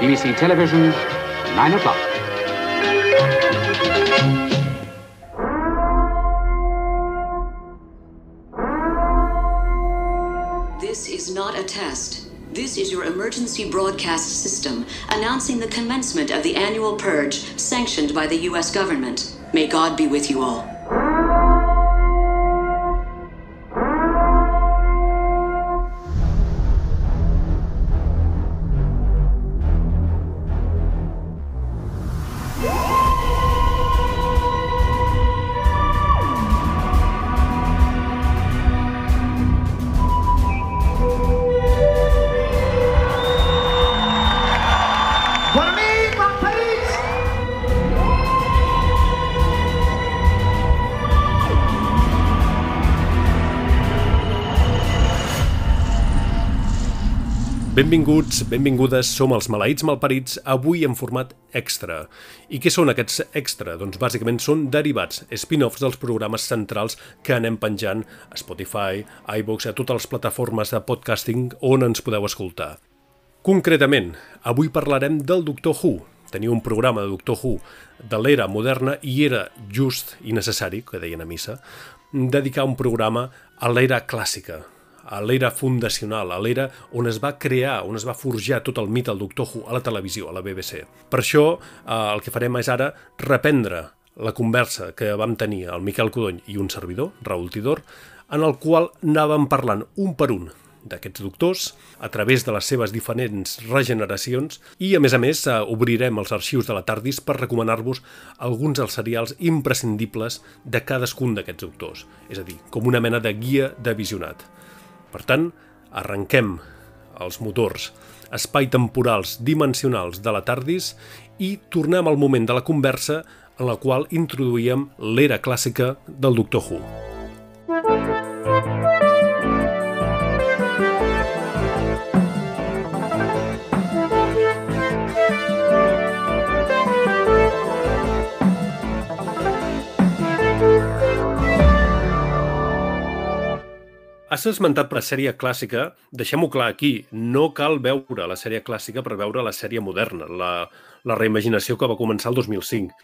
BBC Television, 9 o'clock. This is not a test. This is your emergency broadcast system announcing the commencement of the annual purge sanctioned by the U.S. government. May God be with you all. Benvinguts, benvingudes, som els Maleïts Malparits, avui en format extra. I què són aquests extra? Doncs bàsicament són derivats, spin-offs dels programes centrals que anem penjant a Spotify, iVoox, a totes les plataformes de podcasting on ens podeu escoltar. Concretament, avui parlarem del Doctor Who. Tenia un programa de Doctor Who de l'era moderna i era just i necessari, que deien a missa, dedicar un programa a l'era clàssica, a l'era fundacional, a l'era on es va crear, on es va forjar tot el mite del Doctor Who a la televisió, a la BBC. Per això eh, el que farem és ara reprendre la conversa que vam tenir el Miquel Codony i un servidor, Raül Tidor, en el qual anàvem parlant un per un d'aquests doctors a través de les seves diferents regeneracions i, a més a més, eh, obrirem els arxius de la Tardis per recomanar-vos alguns dels serials imprescindibles de cadascun d'aquests doctors, és a dir, com una mena de guia de visionat. Per tant, arrenquem els motors espai-temporals dimensionals de la TARDIS i tornem al moment de la conversa en la qual introduïem l'era clàssica del Doctor Who. Has esmentat la sèrie clàssica, deixem-ho clar aquí, no cal veure la sèrie clàssica per veure la sèrie moderna, la, la reimaginació que va començar el 2005.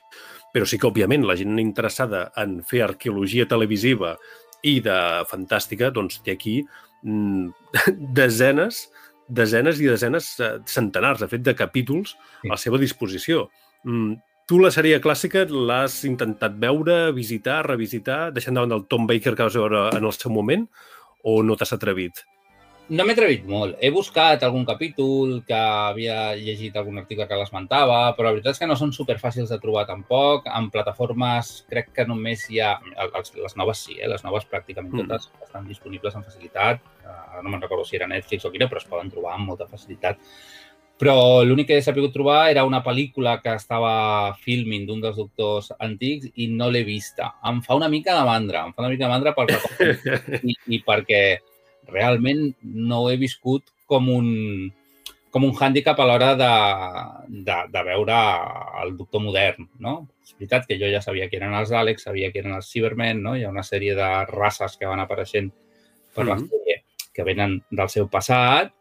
Però sí que, òbviament, la gent interessada en fer arqueologia televisiva i de fantàstica, doncs té aquí mm, desenes, desenes i desenes, eh, centenars, de fet, de capítols a la seva disposició. Mm, tu la sèrie clàssica l'has intentat veure, visitar, revisitar, deixant davant del Tom Baker que vas veure en el seu moment, o no t'has atrevit? No m'he atrevit molt. He buscat algun capítol que havia llegit algun article que l'esmentava, però la veritat és que no són superfàcils de trobar tampoc. En plataformes crec que només hi ha... Les noves sí, eh? les noves pràcticament Mm. totes estan disponibles amb facilitat. Ara no me'n recordo si era Netflix o quina, però es poden trobar amb molta facilitat. Però l'únic que he sabut trobar era una pel·lícula que estava filming d'un dels doctors antics i no l'he vista. Em fa una mica de mandra, em fa una mica de mandra pel i, i perquè realment no he viscut com un, com un hàndicap a l'hora de, de, de veure el doctor modern, no? És veritat que jo ja sabia que eren els Àlex, sabia que eren els Cybermen, no? Hi ha una sèrie de races que van apareixent per la Mhm. sèrie que venen del seu passat,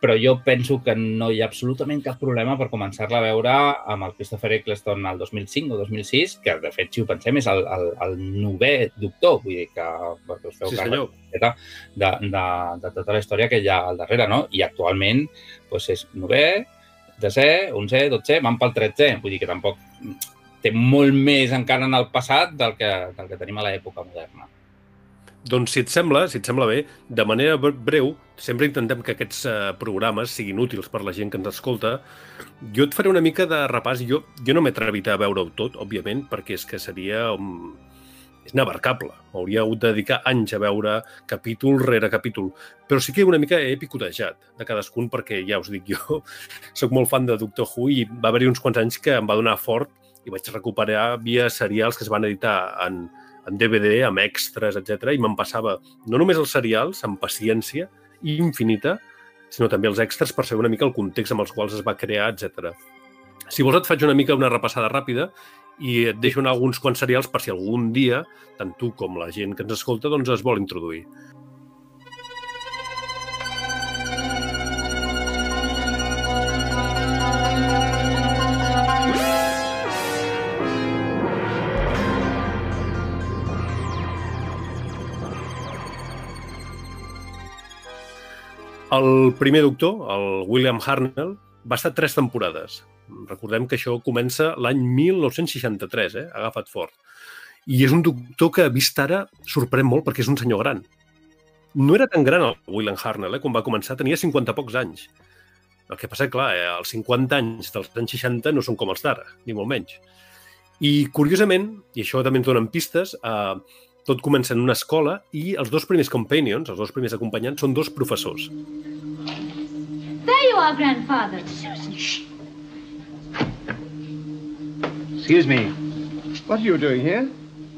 però jo penso que no hi ha absolutament cap problema per començar-la a veure amb el Christopher Eccleston al 2005 o 2006, que de fet, si ho pensem, és el, el, el novè doctor, vull dir que perquè us feu Sí, càrrec miqueta de, de, de tota la història que hi ha al darrere, no? I actualment doncs és novè, desè, onzè, dotzè, van pel tretzè. Vull dir que tampoc té molt més encara en el passat del que, del que tenim a l'època moderna. Doncs si et sembla, si et sembla bé, de manera bre- breu, sempre intentem que aquests eh, programes siguin útils per la gent que ens escolta. Jo et faré una mica de repàs. Jo, jo no m'he a veure-ho tot, òbviament, perquè és que seria... Um, és inabarcable. M'hauria hagut de dedicar anys a veure capítol rere capítol. Però sí que una mica he picotejat de cadascun, perquè ja us dic, jo sóc molt fan de Doctor Who i va haver-hi uns quants anys que em va donar fort i vaig recuperar via serials que es van editar en, en DVD, amb extras, etc. i me'n passava no només els serials, amb paciència infinita, sinó també els extras per saber una mica el context amb els quals es va crear, etc. Si vols et faig una mica una repassada ràpida i et deixo anar alguns quants serials per si algun dia, tant tu com la gent que ens escolta, doncs es vol introduir. El primer doctor, el William Hartnell, va estar tres temporades. Recordem que això comença l'any 1963, eh? agafat fort. I és un doctor que, vist ara, sorprèn molt perquè és un senyor gran. No era tan gran el William Hartnell, eh? quan va començar tenia 50 pocs anys. El que passa, clar, eh? els 50 anys dels anys 60 no són com els d'ara, ni molt menys. I, curiosament, i això també ens donen pistes, eh, tot comença en una escola i els dos primers companions, els dos primers acompanyants, són dos professors. There you are, grandfather. Excuse me. What are you doing here?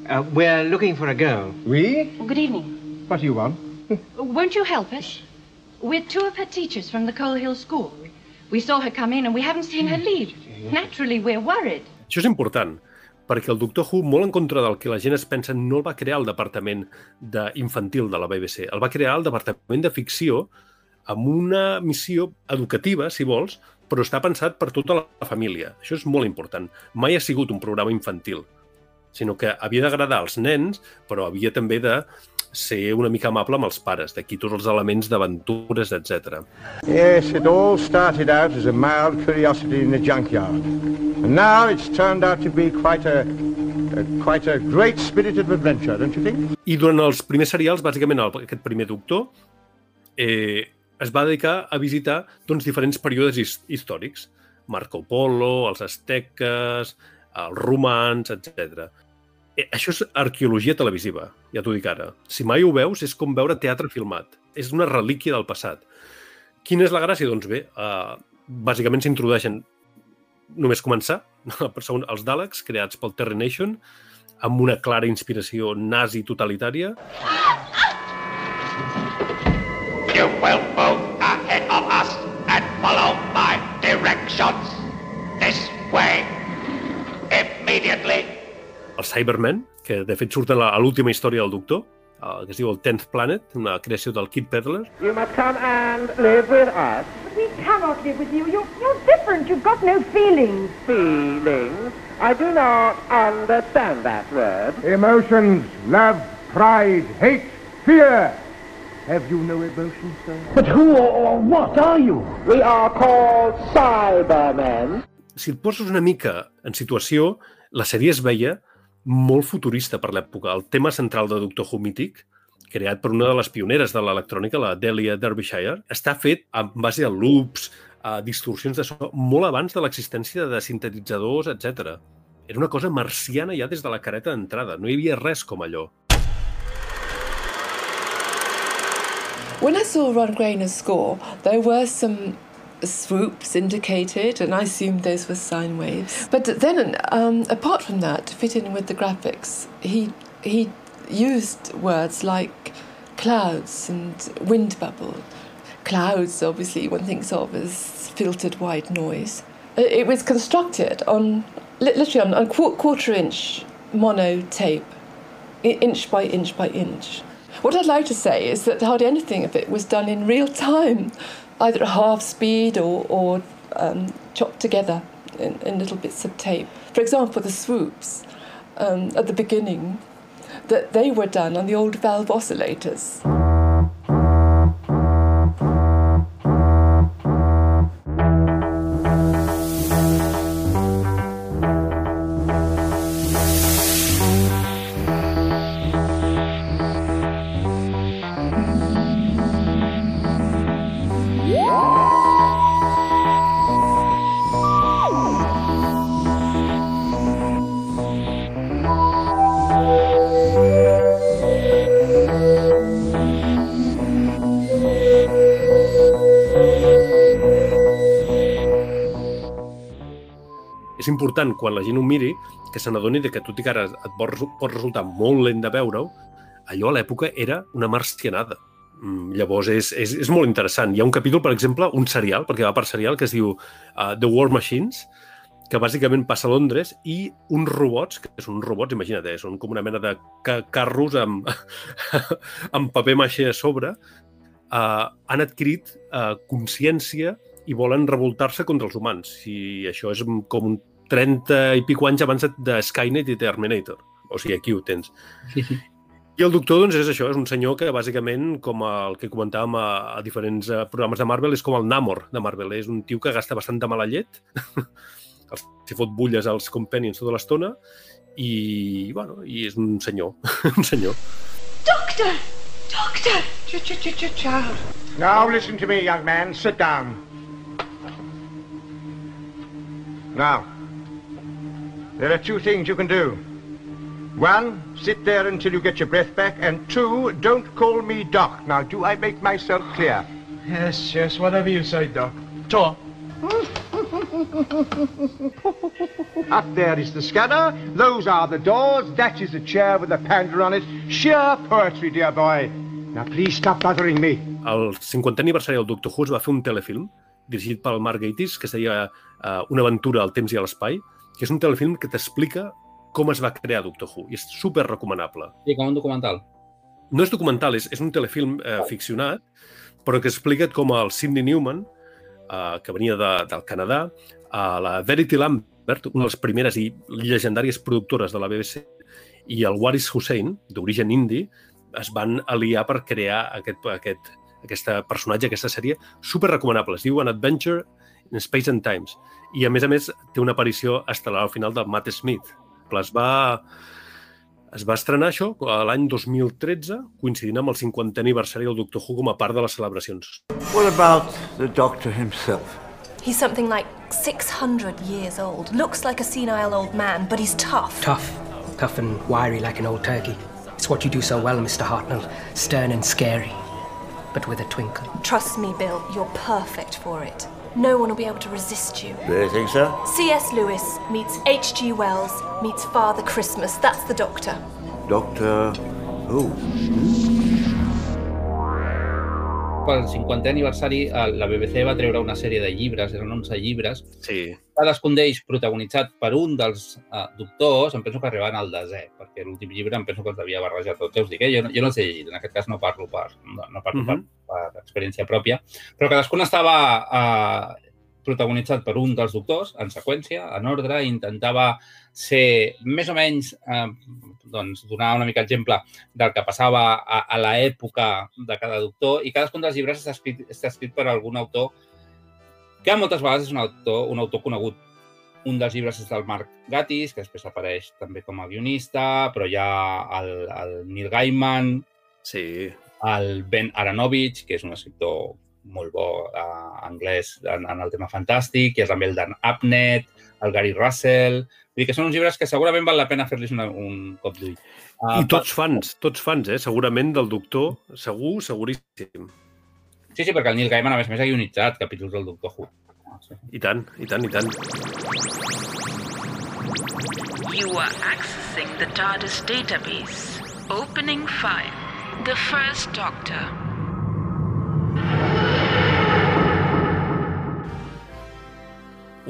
Uh, we're looking for a girl. We? Good evening. What do you want? Won't you help us? We're two of her teachers from the Coal Hill School. We saw her come in and we haven't seen her leave. Naturally, we're worried. Això és important, perquè el Doctor Who, molt en contra del que la gent es pensa, no el va crear el departament de infantil de la BBC. El va crear el departament de ficció amb una missió educativa, si vols, però està pensat per tota la família. Això és molt important. Mai ha sigut un programa infantil, sinó que havia d'agradar als nens, però havia també de ser una mica amable amb els pares, d'aquí tots els elements d'aventures, etc. Yes, it all started out as a mild curiosity in the junkyard. And now it's turned out to be quite a, quite a great spirit of adventure, don't you think? I durant els primers serials, bàsicament el, aquest primer doctor, eh, es va dedicar a visitar doncs, diferents períodes his històrics. Marco Polo, els asteques, els romans, etc. Eh, això és arqueologia televisiva, ja t'ho dic ara. Si mai ho veus, és com veure teatre filmat. És una relíquia del passat. Quina és la gràcia? Doncs bé, eh, bàsicament s'introdueixen, només començar, són els Daleks, creats pel Terry Nation, amb una clara inspiració nazi totalitària, You will move ahead of us and follow my directions. This way. Immediately. Els Cybermen, que de fet surten a l'última història del Doctor, eh, que es diu el Tenth Planet, una creació del Kid Pedler, You must come and live with us. We cannot live with you. You're, you're different. You've got no feelings. Feelings? I do not understand that word. Emotions, love, pride, hate, fear. Have you no emotions, sir? But who or what are you? We are called Cybermen. si et poses una mica en situació, la sèrie es veia molt futurista per l'època. El tema central de Doctor Who mític, creat per una de les pioneres de l'electrònica, la Delia Derbyshire, està fet en base a loops, a distorsions de so, molt abans de l'existència de sintetitzadors, etc. Era una cosa marciana ja des de la careta d'entrada. No hi havia res com allò. When I saw Ron Grainer's score, there were some swoops indicated, and I assumed those were sine waves. But then, um, apart from that, to fit in with the graphics, he he used words like clouds and wind bubble. Clouds, obviously, one thinks of as filtered white noise. It it was constructed on literally on, on qu- quarter inch mono tape, inch by inch by inch. What I'd like to say is that hardly anything of it was done in real time, either at half speed or, or um, chopped together in, in little bits of tape. For example, the swoops um, at the beginning, that they were done on the old valve oscillators. Important, quan la gent ho miri, que se n'adoni que tot i que ara et pot, resu- pot resultar molt lent de veure-ho, allò a l'època era una marcianada. Mm, llavors és, és, és molt interessant. Hi ha un capítol, per exemple, un serial, perquè va per serial, que es diu uh, The War Machines, que bàsicament passa a Londres, i uns robots, que són uns robots, imagina't, eh, són com una mena de ca carros amb, amb paper maixer a sobre, uh, han adquirit uh, consciència i volen revoltar-se contra els humans. I això és com un 30 i pico anys abans de, Skynet i Terminator. O sigui, aquí ho tens. Sí, sí. I el doctor, doncs, és això, és un senyor que, bàsicament, com el que comentàvem a, a diferents uh, programes de Marvel, és com el Namor de Marvel. És un tio que gasta bastant de mala llet, s'hi fot bulles als companions tota l'estona, i, bueno, i és un senyor, un senyor. Doctor! Doctor! Ch-ch-ch-child. Now listen to me, young man. Sit down. Now, there are two things you can do. One, sit there until you get your breath back, and two, don't call me Doc. Now, do I make myself clear? Yes, yes, whatever you say, Doc. Talk. Up there is the scanner, those are the doors, that is a chair with a panda on it. Sheer poetry, dear boy. Now, please stop bothering me. El 50è aniversari del Doctor Who es va fer un telefilm dirigit pel Mark Gatiss que es deia uh, Una aventura al temps i a l'espai, que és un telefilm que t'explica com es va crear Doctor Who i és super recomanable. Sí, com un documental. No és documental, és, és un telefilm eh, ficcionat, però que explica com el Sidney Newman, eh, que venia de, del Canadà, a la Verity Lambert, una de les primeres i llegendàries productores de la BBC, i el Waris Hussein, d'origen indi, es van aliar per crear aquest, aquest, aquesta personatge, aquesta sèrie, super recomanable. Es diu An Adventure in Space and Times. I, a més a més, té una aparició estel·lar al final del Matt Smith. Es va, es va estrenar això l'any 2013, coincidint amb el 50è aniversari del Doctor Who com a part de les celebracions. What about the Doctor himself? He's something like 600 years old. Looks like a senile old man, but he's tough. Tough. Tough and wiry like an old turkey. It's what you do so well, Mr. Hartnell. Stern and scary, but with a twinkle. Trust me, Bill, you're perfect for it. No one will be able to resist you. Do you think so? C.S. Lewis meets H.G. Wells meets Father Christmas. That's the Doctor. Doctor Who? Pel 50è aniversari, eh, la BBC va treure una sèrie de llibres, eren 11 llibres, Sí. Cadascun d'ells protagonitzat per un dels uh, doctors, em penso que arribaven al desè, perquè l'últim llibre em penso que els devia barrejar tots, ja us dic, eh? jo, no- jo no els he llegit, en aquest cas no parlo per, no, no parlo Mhm. per, per experiència pròpia, però cadascun estava uh, protagonitzat per un dels doctors, en seqüència, en ordre, i intentava ser més o menys, eh, doncs, donar una mica exemple del que passava a, a l'època de cada doctor, i cadascun dels llibres està escrit, està escrit per algun autor que moltes vegades és un autor, un autor conegut. Un dels llibres és del Mark Gatiss, que després apareix també com a guionista, però hi ha el, el Neil Gaiman, sí. el Ben Aronovich, que és un escriptor molt bo eh, anglès en, en el tema fantàstic, i és també el Dan Abnett, el Gary Russell... Vull dir que són uns llibres que segurament val la pena fer-los un cop d'ull. Uh, I tots fans, tots fans, eh? segurament del doctor, segur, seguríssim. Sí, sí, perquè el Neil Gaiman, a més a més, ha guionitzat capítols del Doctor Who. Ah, sí. I tant, i tant, i tant. You are accessing the TARDIS database. Opening file. The First Doctor.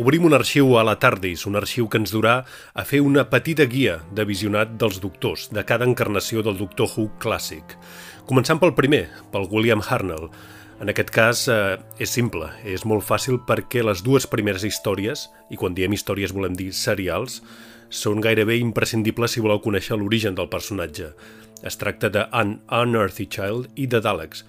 Obrim un arxiu a la Tardis, un arxiu que ens durà a fer una petita guia de visionat dels doctors, de cada encarnació del Doctor Who clàssic. Començant pel primer, pel William Hartnell. En aquest cas eh, és simple, és molt fàcil perquè les dues primeres històries, i quan diem històries volem dir serials, són gairebé imprescindibles si voleu conèixer l'origen del personatge. Es tracta de An Unearthly Child i de Daleks.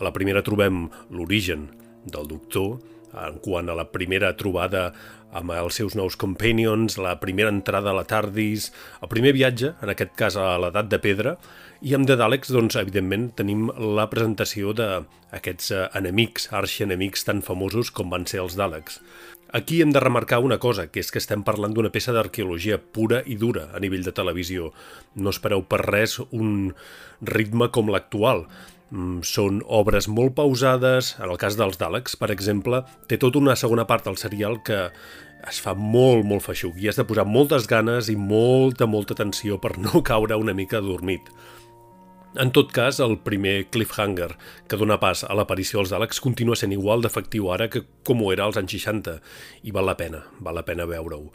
A la primera trobem l'origen del doctor, en quant a la primera trobada amb els seus nous companions, la primera entrada a la Tardis, el primer viatge, en aquest cas a l'edat de pedra, i amb The Daleks, doncs, evidentment, tenim la presentació d'aquests eh, enemics, arxienemics tan famosos com van ser els Daleks. Aquí hem de remarcar una cosa, que és que estem parlant d'una peça d'arqueologia pura i dura a nivell de televisió. No espereu per res un ritme com l'actual. Mm, Són obres molt pausades. En el cas dels Daleks, per exemple, té tota una segona part del serial que es fa molt, molt feixuc i has de posar moltes ganes i molta, molta atenció per no caure una mica adormit. En tot cas, el primer cliffhanger que dona pas a l'aparició dels Daleks continua sent igual d'efectiu ara que com ho era als anys 60 i val la pena, val la pena veure-ho.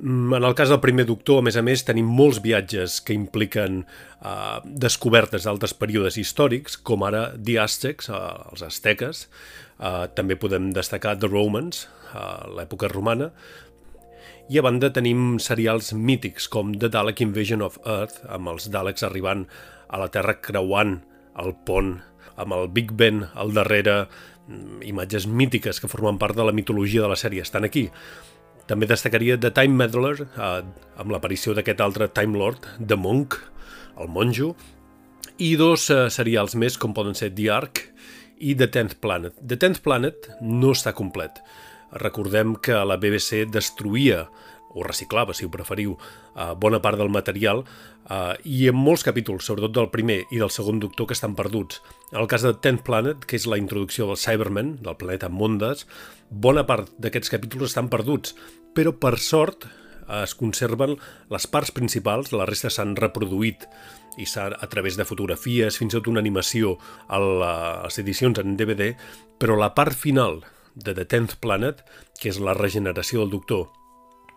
Mm, En el cas del primer doctor, a més a més, tenim molts viatges que impliquen eh, descobertes d'altres períodes històrics, com ara The Aztecs, eh, els asteques. Eh, també podem destacar The Romans, eh, l'època romana, I a banda tenim serials mítics com The Dalek Invasion of Earth, amb els Daleks arribant a la Terra creuant el pont, amb el Big Ben al darrere, mm, imatges mítiques que formen part de la mitologia de la sèrie estan aquí. També destacaria The Time Meddler, eh, amb l'aparició d'aquest altre Time Lord, The Monk, el monjo, i dos eh, serials més, com poden ser The Ark i The Tenth Planet. The Tenth Planet no està complet. Recordem que la BBC destruïa o reciclava, si ho preferiu, eh, bona part del material eh, i en molts capítols, sobretot del primer i del segon doctor, que estan perduts. En el cas de Tenth Planet, que és la introducció del Cyberman, del planeta Mondes, bona part d'aquests capítols estan perduts, però per sort es conserven les parts principals, la resta s'han reproduït i a través de fotografies, fins i tot una animació a les edicions en DVD, però la part final de The Tenth Planet, que és la regeneració del doctor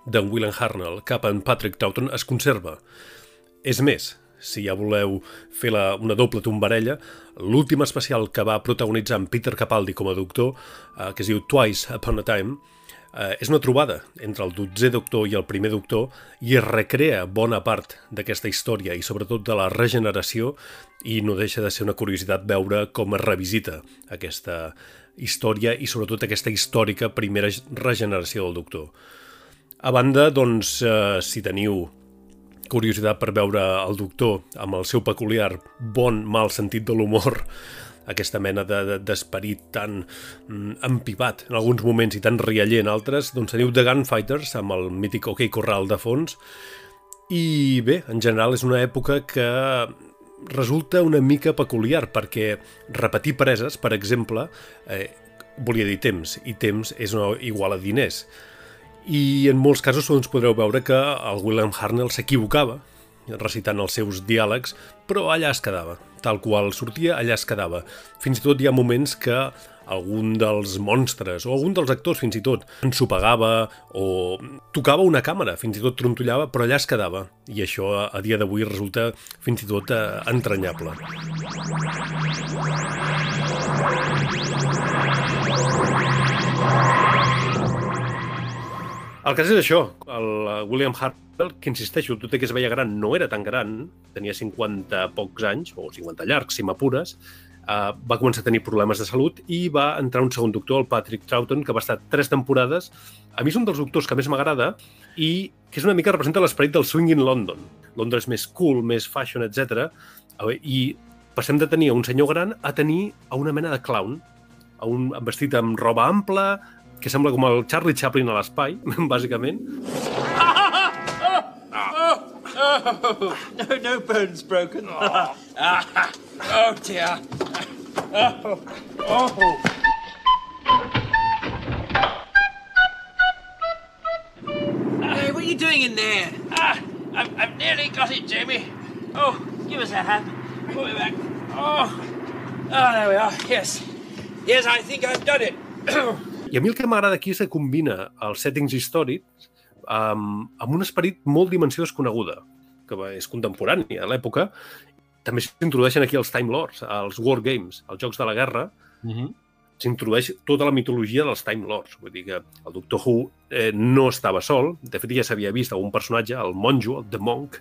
d'en William Harnell cap en Patrick Troughton, es conserva. És més, si ja voleu fer la, una doble tombarella, l'últim especial que va protagonitzar en Peter Capaldi com a doctor, eh, que es diu Twice Upon a Time, eh, és una trobada entre el dotzè doctor i el primer doctor i es recrea bona part d'aquesta història i sobretot de la regeneració i no deixa de ser una curiositat veure com es revisita aquesta història i sobretot aquesta històrica primera regeneració del doctor. A banda, doncs, eh, si teniu curiositat per veure el doctor amb el seu peculiar bon mal sentit de l'humor aquesta mena d'esperit de, de, tan mm, empipat en alguns moments i tan rialler en altres, doncs teniu The Gunfighters amb el mític OK Corral de fons i bé, en general és una època que resulta una mica peculiar perquè repetir preses, per exemple, eh, volia dir temps, i temps és una, igual a diners. I en molts casos doncs, podreu veure que el William Harnell s'equivocava recitant els seus diàlegs, però allà es quedava. Tal qual sortia, allà es quedava. Fins i tot hi ha moments que algun dels monstres, o algun dels actors fins i tot, ensopegava o tocava una càmera, fins i tot trontollava, però allà es quedava. I això a dia d'avui resulta fins i tot eh, entranyable. El cas és això, el William Hartwell, que insisteixo, tot i que es veia gran, no era tan gran, tenia 50 pocs anys, o 50 llargs, si m'apures, uh, va començar a tenir problemes de salut i va entrar un segon doctor, el Patrick Troughton, que va estar tres temporades. A mi és un dels doctors que més m'agrada i que és una mica representa l'esperit del swing in London. Londres més cool, més fashion, etc. I passem de tenir un senyor gran a tenir a una mena de clown, a un vestit amb roba ampla, que sembla com el Charlie Chaplin a l'espai, bàsicament. no, no bones broken. Oh, oh dear. Oh, oh. Hey, what are you doing in there? Ah, I've, I've nearly got it, Jamie. Oh, give us a hand. Pull me back. Oh, oh, there we are. Yes, yes, I think I've done it. I a mi el que m'agrada aquí és que combina els settings històrics amb, amb un esperit molt dimensió desconeguda, que és contemporani a l'època. També s'introdueixen aquí els Time Lords, els War Games, els Jocs de la Guerra. Uh -huh. S'introdueix tota la mitologia dels Time Lords. Vull dir que el Doctor Who eh, no estava sol. De fet, ja s'havia vist algun personatge, el monjo, el The Monk,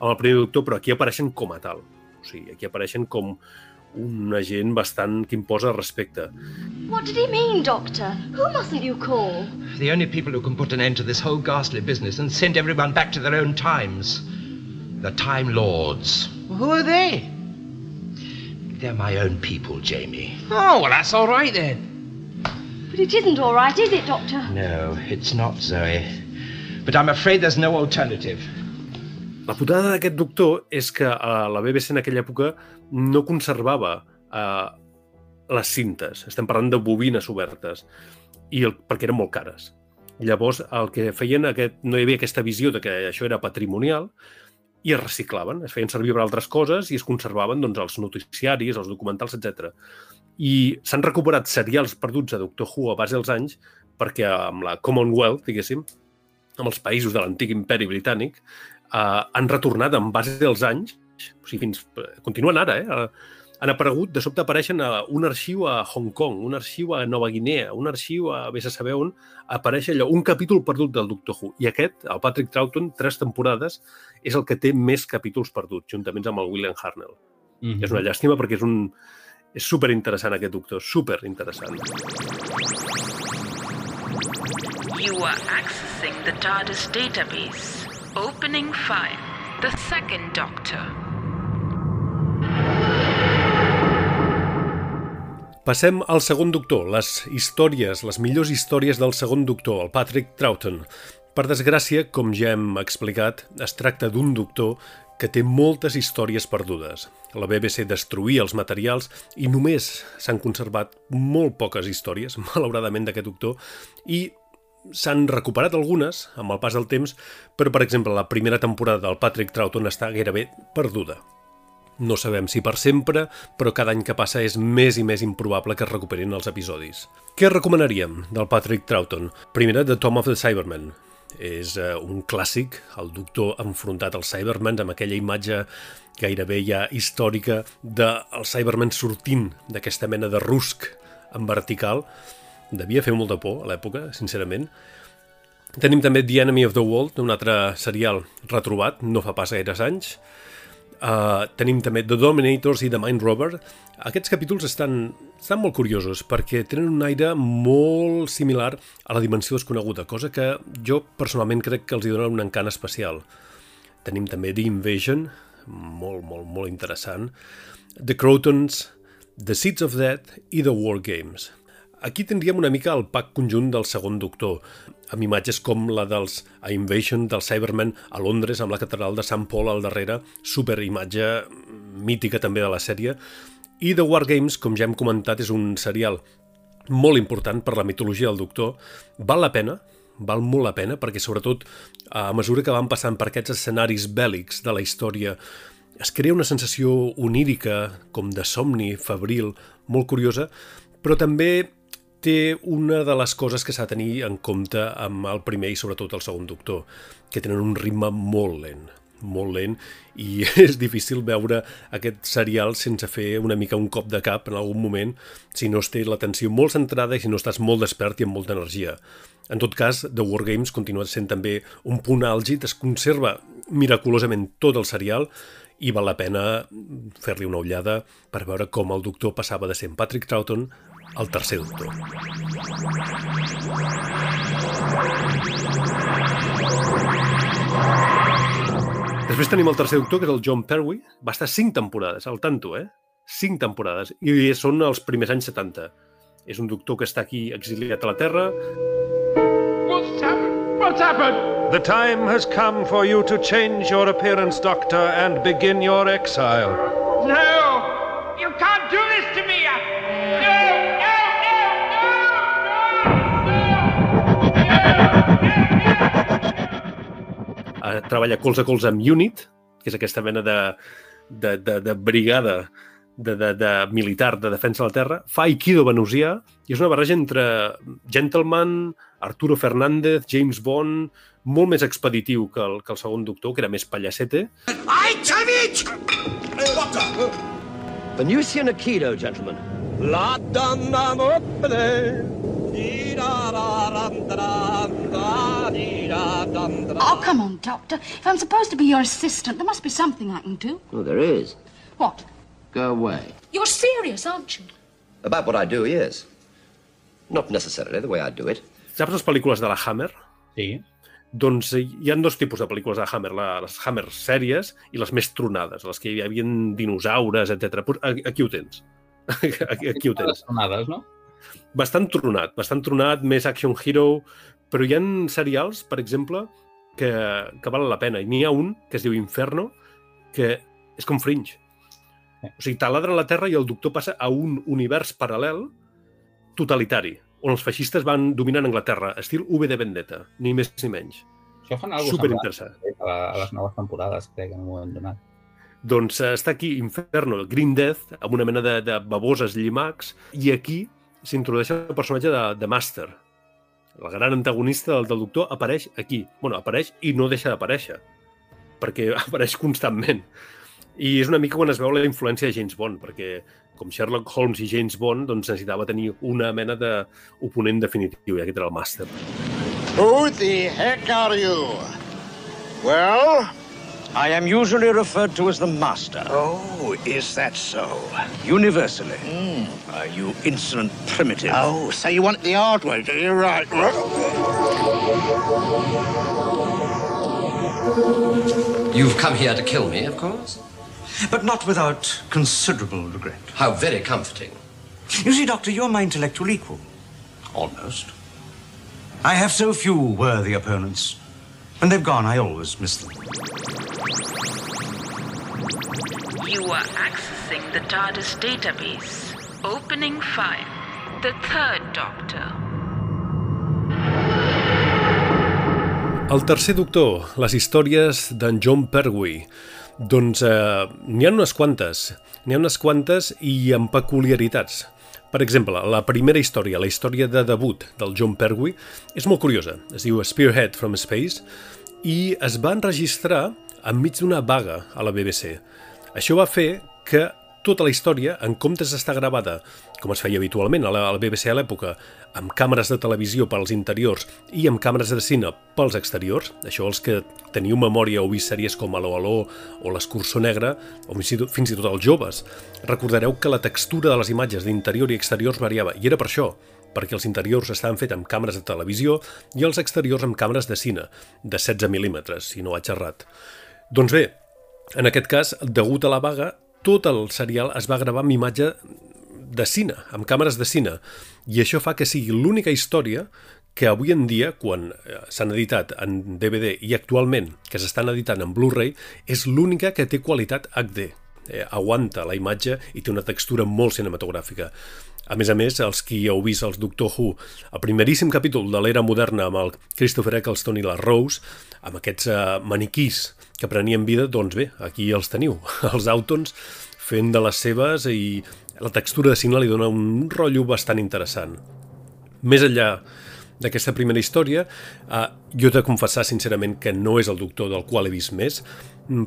amb el primer Doctor, però aquí apareixen com a tal. O sigui, aquí apareixen com un agent bastant que imposa respecte. What did he mean, Doctor? Who mustn't you call? The only people who can put an end to this whole ghastly business and send everyone back to their own times. The Time Lords. Well, who are they? They're my own people, Jamie. Oh, well, that's all right then. But it isn't all right, is it, Doctor? No, it's not, Zoe. But I'm afraid there's no alternative. La putada d'aquest doctor és que a la BBC en aquella època no conservava eh, les cintes. Estem parlant de bobines obertes, i el, perquè eren molt cares. Llavors, el que feien, aquest, no hi havia aquesta visió de que això era patrimonial, i es reciclaven, es feien servir per altres coses i es conservaven doncs, els noticiaris, els documentals, etc. I s'han recuperat serials perduts a Doctor Who a base dels anys perquè amb la Commonwealth, diguéssim, amb els països de l'antic imperi britànic, eh, han retornat en base dels anys, o sigui, fins, continuen ara, eh, han aparegut, de sobte apareixen a un arxiu a Hong Kong, un arxiu a Nova Guinea, un arxiu a vés a saber on, apareix allò, un capítol perdut del Doctor Who. I aquest, el Patrick Troughton, tres temporades, és el que té més capítols perduts, juntament amb el William Hartnell. Mm. -hmm. És una llàstima perquè és un... És super interessant aquest doctor, super interessant. You are accessing the TARDIS database. Opening file. The second Doctor. Passem al segon doctor, les històries, les millors històries del segon doctor, el Patrick Troughton. Per desgràcia, com ja hem explicat, es tracta d'un doctor que té moltes històries perdudes. La BBC destruïa els materials i només s'han conservat molt poques històries, malauradament, d'aquest doctor, i s'han recuperat algunes amb el pas del temps, però, per exemple, la primera temporada del Patrick Troughton està gairebé perduda. No sabem si per sempre, però cada any que passa és més i més improbable que es recuperin els episodis. Què recomanaríem del Patrick Troughton? Primera, The Tom of the Cybermen. És uh, un clàssic, el doctor enfrontat als Cybermen, amb aquella imatge gairebé ja històrica dels Cybermen sortint d'aquesta mena de rusc en vertical. Devia fer molta por a l'època, sincerament. Tenim també The Enemy of the World, un altre serial retrobat, no fa pas gaires anys. Uh, tenim també The Dominators i The Mind Rover. Aquests capítols estan, estan molt curiosos perquè tenen un aire molt similar a la dimensió desconeguda, cosa que jo personalment crec que els hi dona un encant especial. Tenim també The Invasion, molt, molt, molt interessant. The Crotons, The Seeds of Death i The War Games. Aquí tindríem una mica el pack conjunt del segon doctor, amb imatges com la dels A Invasion del Cyberman a Londres, amb la catedral de Sant Paul al darrere, super imatge mítica també de la sèrie, i The War Games, com ja hem comentat, és un serial molt important per la mitologia del doctor. Val la pena, val molt la pena, perquè sobretot a mesura que van passant per aquests escenaris bèl·lics de la història es crea una sensació onírica, com de somni, febril, molt curiosa, però també té una de les coses que s'ha de tenir en compte amb el primer i sobretot el segon doctor, que tenen un ritme molt lent, molt lent, i és difícil veure aquest serial sense fer una mica un cop de cap en algun moment, si no es té l'atenció molt centrada i si no estàs molt despert i amb molta energia. En tot cas, The War Games continua sent també un punt àlgid, es conserva miraculosament tot el serial i val la pena fer-li una ullada per veure com el doctor passava de ser en Patrick Troughton al tercer doctor. Després tenim el tercer doctor, que és el John Pertwee. Va estar cinc temporades, al tanto, eh? Cinc temporades. I són els primers anys 70. És un doctor que està aquí exiliat a la Terra. What's happened? What's happened? The time has come for you to change your appearance, Doctor, and begin your exile. No! You can't do this to me! Eh, treballa colze a colze amb UNIT, que és aquesta mena de, de, de, de brigada de, de, de militar de defensa de la terra, fa Aikido venusià i és una barreja entre Gentleman, Arturo Fernández, James Bond, molt més expeditiu que el, que el segon doctor, que era més pallacete. I Savage! Doctor! Venusian Aikido, gentlemen. La dum dum Oh, come on, Doctor. If I'm supposed to be your assistant, there must be something I can do. Oh, there is. What? Go away. You're serious, aren't you? About what I do, yes. Not necessarily the way I do it. Saps les pel·lícules de la Hammer? Sí. Doncs eh, hi ha dos tipus de pel·lícules de Hammer, la, les Hammer sèries i les més tronades, les que hi havia dinosaures, etc. Aquí ho tens. Aquí, aquí ho tens. Les tronades, no? Bastant tronat, bastant tronat, més action hero, però hi ha serials, per exemple, que, que valen la pena. I n'hi ha un, que es diu Inferno, que és com Fringe. O sigui, taladra la Terra i el doctor passa a un univers paral·lel totalitari, on els feixistes van dominant Anglaterra, estil V de Vendetta, ni més ni menys. Això fan alguna Superinteressant. A, a les noves temporades, crec, en un moment donat. Doncs eh, està aquí Inferno, Green Death, amb una mena de, de baboses llimacs, i aquí s'introdueix el personatge de, de Master. El gran antagonista del, del doctor apareix aquí. bueno, apareix i no deixa d'aparèixer, perquè apareix constantment. I és una mica quan es veu la influència de James Bond, perquè com Sherlock Holmes i James Bond, doncs necessitava tenir una mena d'oponent definitiu, i aquest era el màster. Who the heck are you? Well, I am usually referred to as the Master. Oh, is that so? Universally. Hmm, are you insolent primitive? Oh, so you want it the hard way, do you? Right. You've come here to kill me, of course? But not without considerable regret. How very comforting. You see, Doctor, you're my intellectual equal. Almost. I have so few worthy opponents. When they've gone, I always miss them. You are accessing the TARDIS database. Opening file. The third Doctor. El tercer doctor, les històries d'en John Pertwee. Doncs eh, n'hi ha unes quantes, n'hi ha unes quantes i amb peculiaritats. Per exemple, la primera història, la història de debut del John Pertwee, és molt curiosa. Es diu Spearhead from Space i es va enregistrar enmig d'una vaga a la BBC. Això va fer que tota la història, en comptes d'estar gravada, com es feia habitualment a la, a la BBC a l'època, amb càmeres de televisió pels interiors i amb càmeres de cine pels exteriors, això els que teniu memòria o vist sèries com Aló Aló o l'Escursó Negra, o fins i, tot, fins i tot els joves, recordareu que la textura de les imatges d'interior i exteriors variava, i era per això, perquè els interiors estaven fets amb càmeres de televisió i els exteriors amb càmeres de cine, de 16 mil·límetres, si no ha xerrat. Doncs bé, en aquest cas, degut a la vaga, tot el serial es va gravar amb imatge de cine, amb càmeres de cine, i això fa que sigui l'única història que avui en dia, quan eh, s'han editat en DVD i actualment que s'estan editant en Blu-ray, és l'única que té qualitat HD. Eh, aguanta la imatge i té una textura molt cinematogràfica. A més a més, els qui heu vist els Doctor Who, el primeríssim capítol de l'era moderna amb el Christopher Eccleston i la Rose, amb aquests eh, maniquís que prenien vida, doncs bé, aquí els teniu, els Autons fent de les seves i la textura de cine li dona un rotllo bastant interessant. Més enllà d'aquesta primera història, eh, jo he de confessar sincerament que no és el doctor del qual he vist més,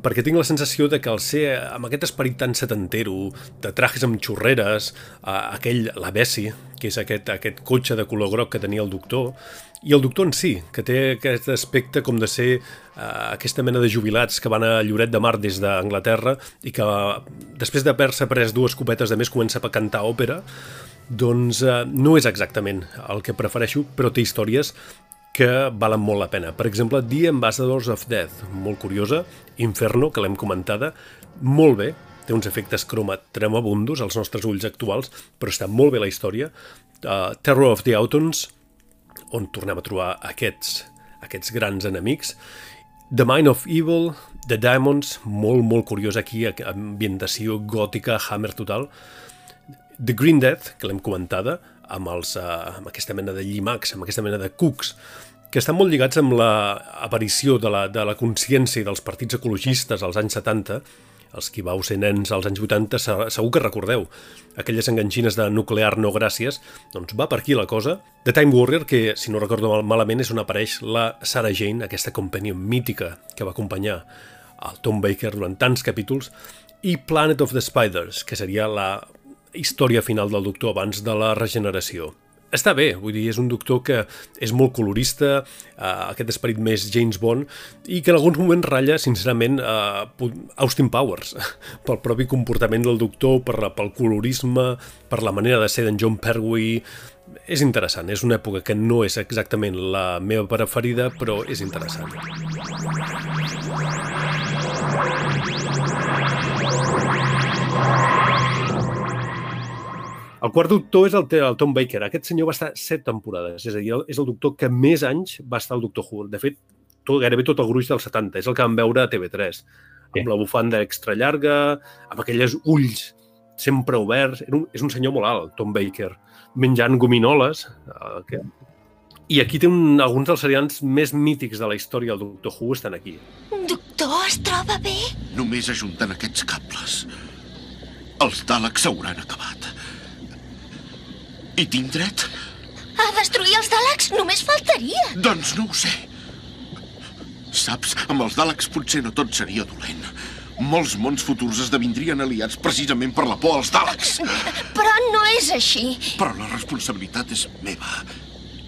perquè tinc la sensació de que al ser amb aquest esperit tan setantero, de trajes amb xorreres, eh, aquell, la Bessie, que és aquest, aquest cotxe de color groc que tenia el doctor, i el doctor en si, que té aquest aspecte com de ser eh, aquesta mena de jubilats que van a Lloret de Mar des d'Anglaterra i que després d'haver-se pres dues copetes de més comença a cantar òpera, doncs eh, no és exactament el que prefereixo, però té històries que valen molt la pena. Per exemple, The Ambassadors of Death, molt curiosa, Inferno, que l'hem comentada, molt bé, té uns efectes croma tremabundos als nostres ulls actuals, però està molt bé la història. Uh, Terror of the Autons, on tornem a trobar aquests, aquests grans enemics. The Mind of Evil, The Diamonds, molt, molt curiós aquí, ambientació gòtica, hammer total. The Green Death, que l'hem comentada, amb, els, uh, amb aquesta mena de llimacs, amb aquesta mena de cucs, que estan molt lligats amb l'aparició de, la, de la consciència i dels partits ecologistes als anys 70, els qui vau ser nens als anys 80 segur que recordeu aquelles enganxines de nuclear no gràcies, doncs va per aquí la cosa. The Time Warrior, que si no recordo mal, malament és on apareix la Sarah Jane, aquesta companió mítica que va acompanyar el Tom Baker durant tants capítols, i Planet of the Spiders, que seria la història final del doctor abans de la regeneració. Està bé, vull dir, és un doctor que és molt colorista, eh, aquest esperit més James Bond, i que en alguns moments ratlla, sincerament, eh, Austin Powers, pel propi comportament del doctor, per, pel colorisme, per la manera de ser d'en John Pertwee... És interessant, és una època que no és exactament la meva preferida, però és interessant. El quart doctor és el, el Tom Baker. Aquest senyor va estar set temporades, és a dir, és el doctor que més anys va estar al Doctor Who. De fet, tot, gairebé tot el gruix dels 70. És el que vam veure a TV3, amb sí. la bufanda extra llarga, amb aquelles ulls sempre oberts. Era un, és un senyor molt alt, Tom Baker, menjant gominoles. Eh, que... I aquí té un, alguns dels serials més mítics de la història del Doctor Who estan aquí. Doctor, es troba bé? Només ajuntant aquests cables. Els Daleks s'hauran acabat. I tinc dret? A destruir els Daleks? Només faltaria. Doncs no ho sé. Saps, amb els Daleks potser no tot seria dolent. molts mons futurs esdevindrien aliats precisament per la por als Daleks. Però no és així. Però la responsabilitat és meva.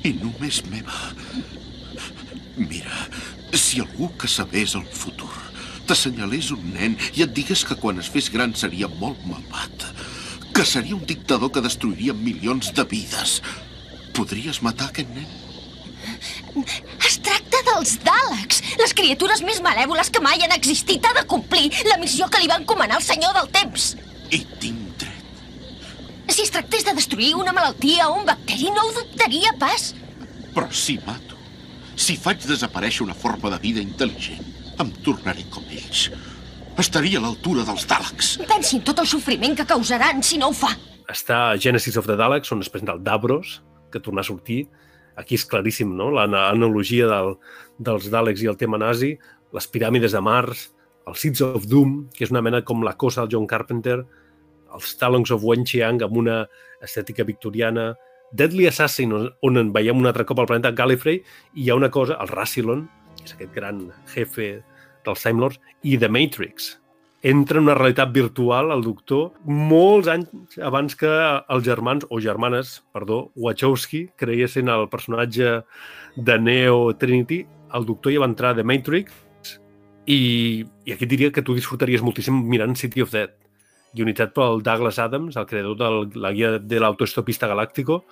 I només meva. Mira, si algú que sabés el futur t'assenyalés un nen i et digués que quan es fes gran seria molt malvat, que seria un dictador que destruiria milions de vides, podries matar aquest nen? Es tracta dels Daleks, les criatures més malèvoles que mai han existit. Ha de complir la missió que li va encomanar el senyor del temps. I tinc dret. Si es tractés de destruir una malaltia o un bacteri, no ho dubtaria pas. Però si mato, si faig desaparèixer una forma de vida intel·ligent, em tornaré com ells. Estaria a l'altura dels Daleks. Pensi en tot el sofriment que causaran si no ho fa. Està Genesis of the Daleks, on es presenta el Davros, que torna a sortir. Aquí és claríssim, no?, l'analogia del, dels Daleks i el tema nazi, les piràmides de Mars, els Seeds of Doom, que és una mena com la cosa del John Carpenter, els Talons of Wen Chiang amb una estètica victoriana, Deadly Assassin, on, on en veiem un altre cop al planeta Gallifrey, i hi ha una cosa, el Rassilon, que és aquest gran jefe dels Time Lords, i The Matrix. Entra en una realitat virtual el doctor molts anys abans que els germans, o germanes, perdó, Wachowski creiessin el personatge de Neo Trinity. El doctor ja va entrar a The Matrix i, i aquí diria que tu disfrutaries moltíssim mirant City of Dead, guionitzat pel Douglas Adams, el creador de la guia de l'autoestopista galàctico,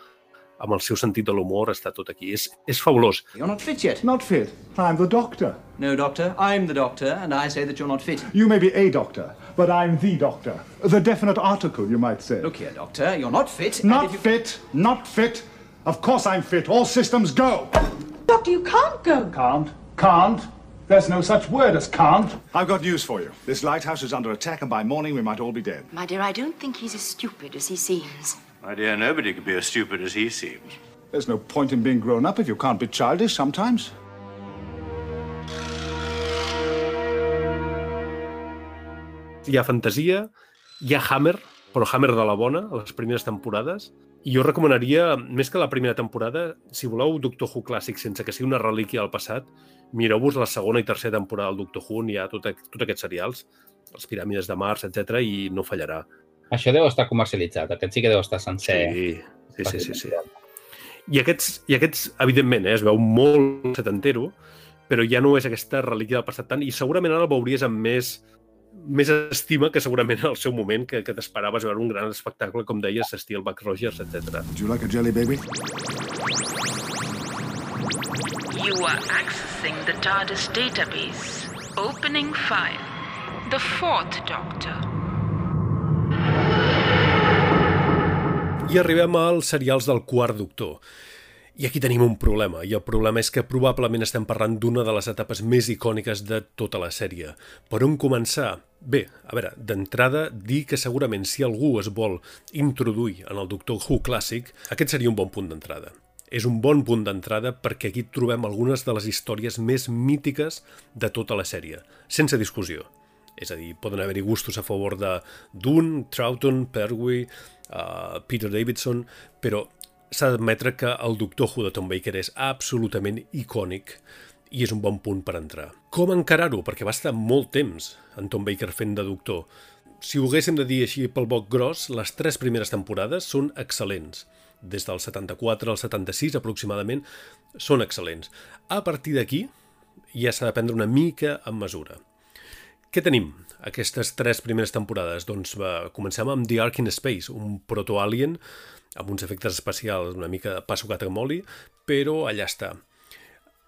amb el seu sentit de l'humor, està tot aquí. És, és fabulós. You're not fit yet. Not fit? I'm the doctor. No, doctor. I'm the doctor, and I say that you're not fit. You may be a doctor, but I'm the doctor. The definite article, you might say. Look here, doctor. You're not fit. Not you... fit. Not fit. Of course I'm fit. All systems go. Doctor, you can't go. Can't. Can't. There's no such word as can't. I've got news for you. This lighthouse is under attack, and by morning we might all be dead. My dear, I don't think he's as stupid as he seems. My dear, nobody can be as stupid as he seems. There's no point in being grown up if you can't be childish sometimes. Hi ha fantasia, hi ha Hammer, però Hammer de la bona, a les primeres temporades. I jo recomanaria, més que la primera temporada, si voleu Doctor Who clàssic sense que sigui una relíquia del passat, mireu-vos la segona i tercera temporada del Doctor Who, on hi ha tot, tot aquests serials, les piràmides de Mars, etc i no fallarà. Això deu estar comercialitzat, aquest sí que deu estar sencer. Sí, sí, sí. sí, sí. I aquests, I aquests, evidentment, eh, es veu molt setantero, però ja no és aquesta relíquia del passat tant, i segurament ara el veuries amb més, més estima que segurament en el seu moment, que, que t'esperaves veure un gran espectacle, com deies, estil Buck Rogers, etc. Would you like a jelly baby? You are accessing the TARDIS database. Opening file. The fourth Doctor. I arribem als serials del quart doctor. I aquí tenim un problema, i el problema és que probablement estem parlant d'una de les etapes més icòniques de tota la sèrie. Per on començar? Bé, a veure, d'entrada, dir que segurament si algú es vol introduir en el Doctor Who clàssic, aquest seria un bon punt d'entrada. És un bon punt d'entrada perquè aquí trobem algunes de les històries més mítiques de tota la sèrie, sense discussió. És a dir, poden haver-hi gustos a favor de Dune, Troughton, Pertwee, uh, Peter Davidson, però s'ha d'admetre que el Doctor Who de Tom Baker és absolutament icònic i és un bon punt per entrar. Com encarar-ho? Perquè va estar molt temps en Tom Baker fent de doctor. Si ho haguéssim de dir així pel boc gros, les tres primeres temporades són excel·lents. Des del 74 al 76 aproximadament són excel·lents. A partir d'aquí ja s'ha de prendre una mica en mesura. Què tenim aquestes tres primeres temporades? Doncs va, comencem amb The Ark in Space, un proto-alien amb uns efectes especials una mica pa sucat amb oli, però allà està.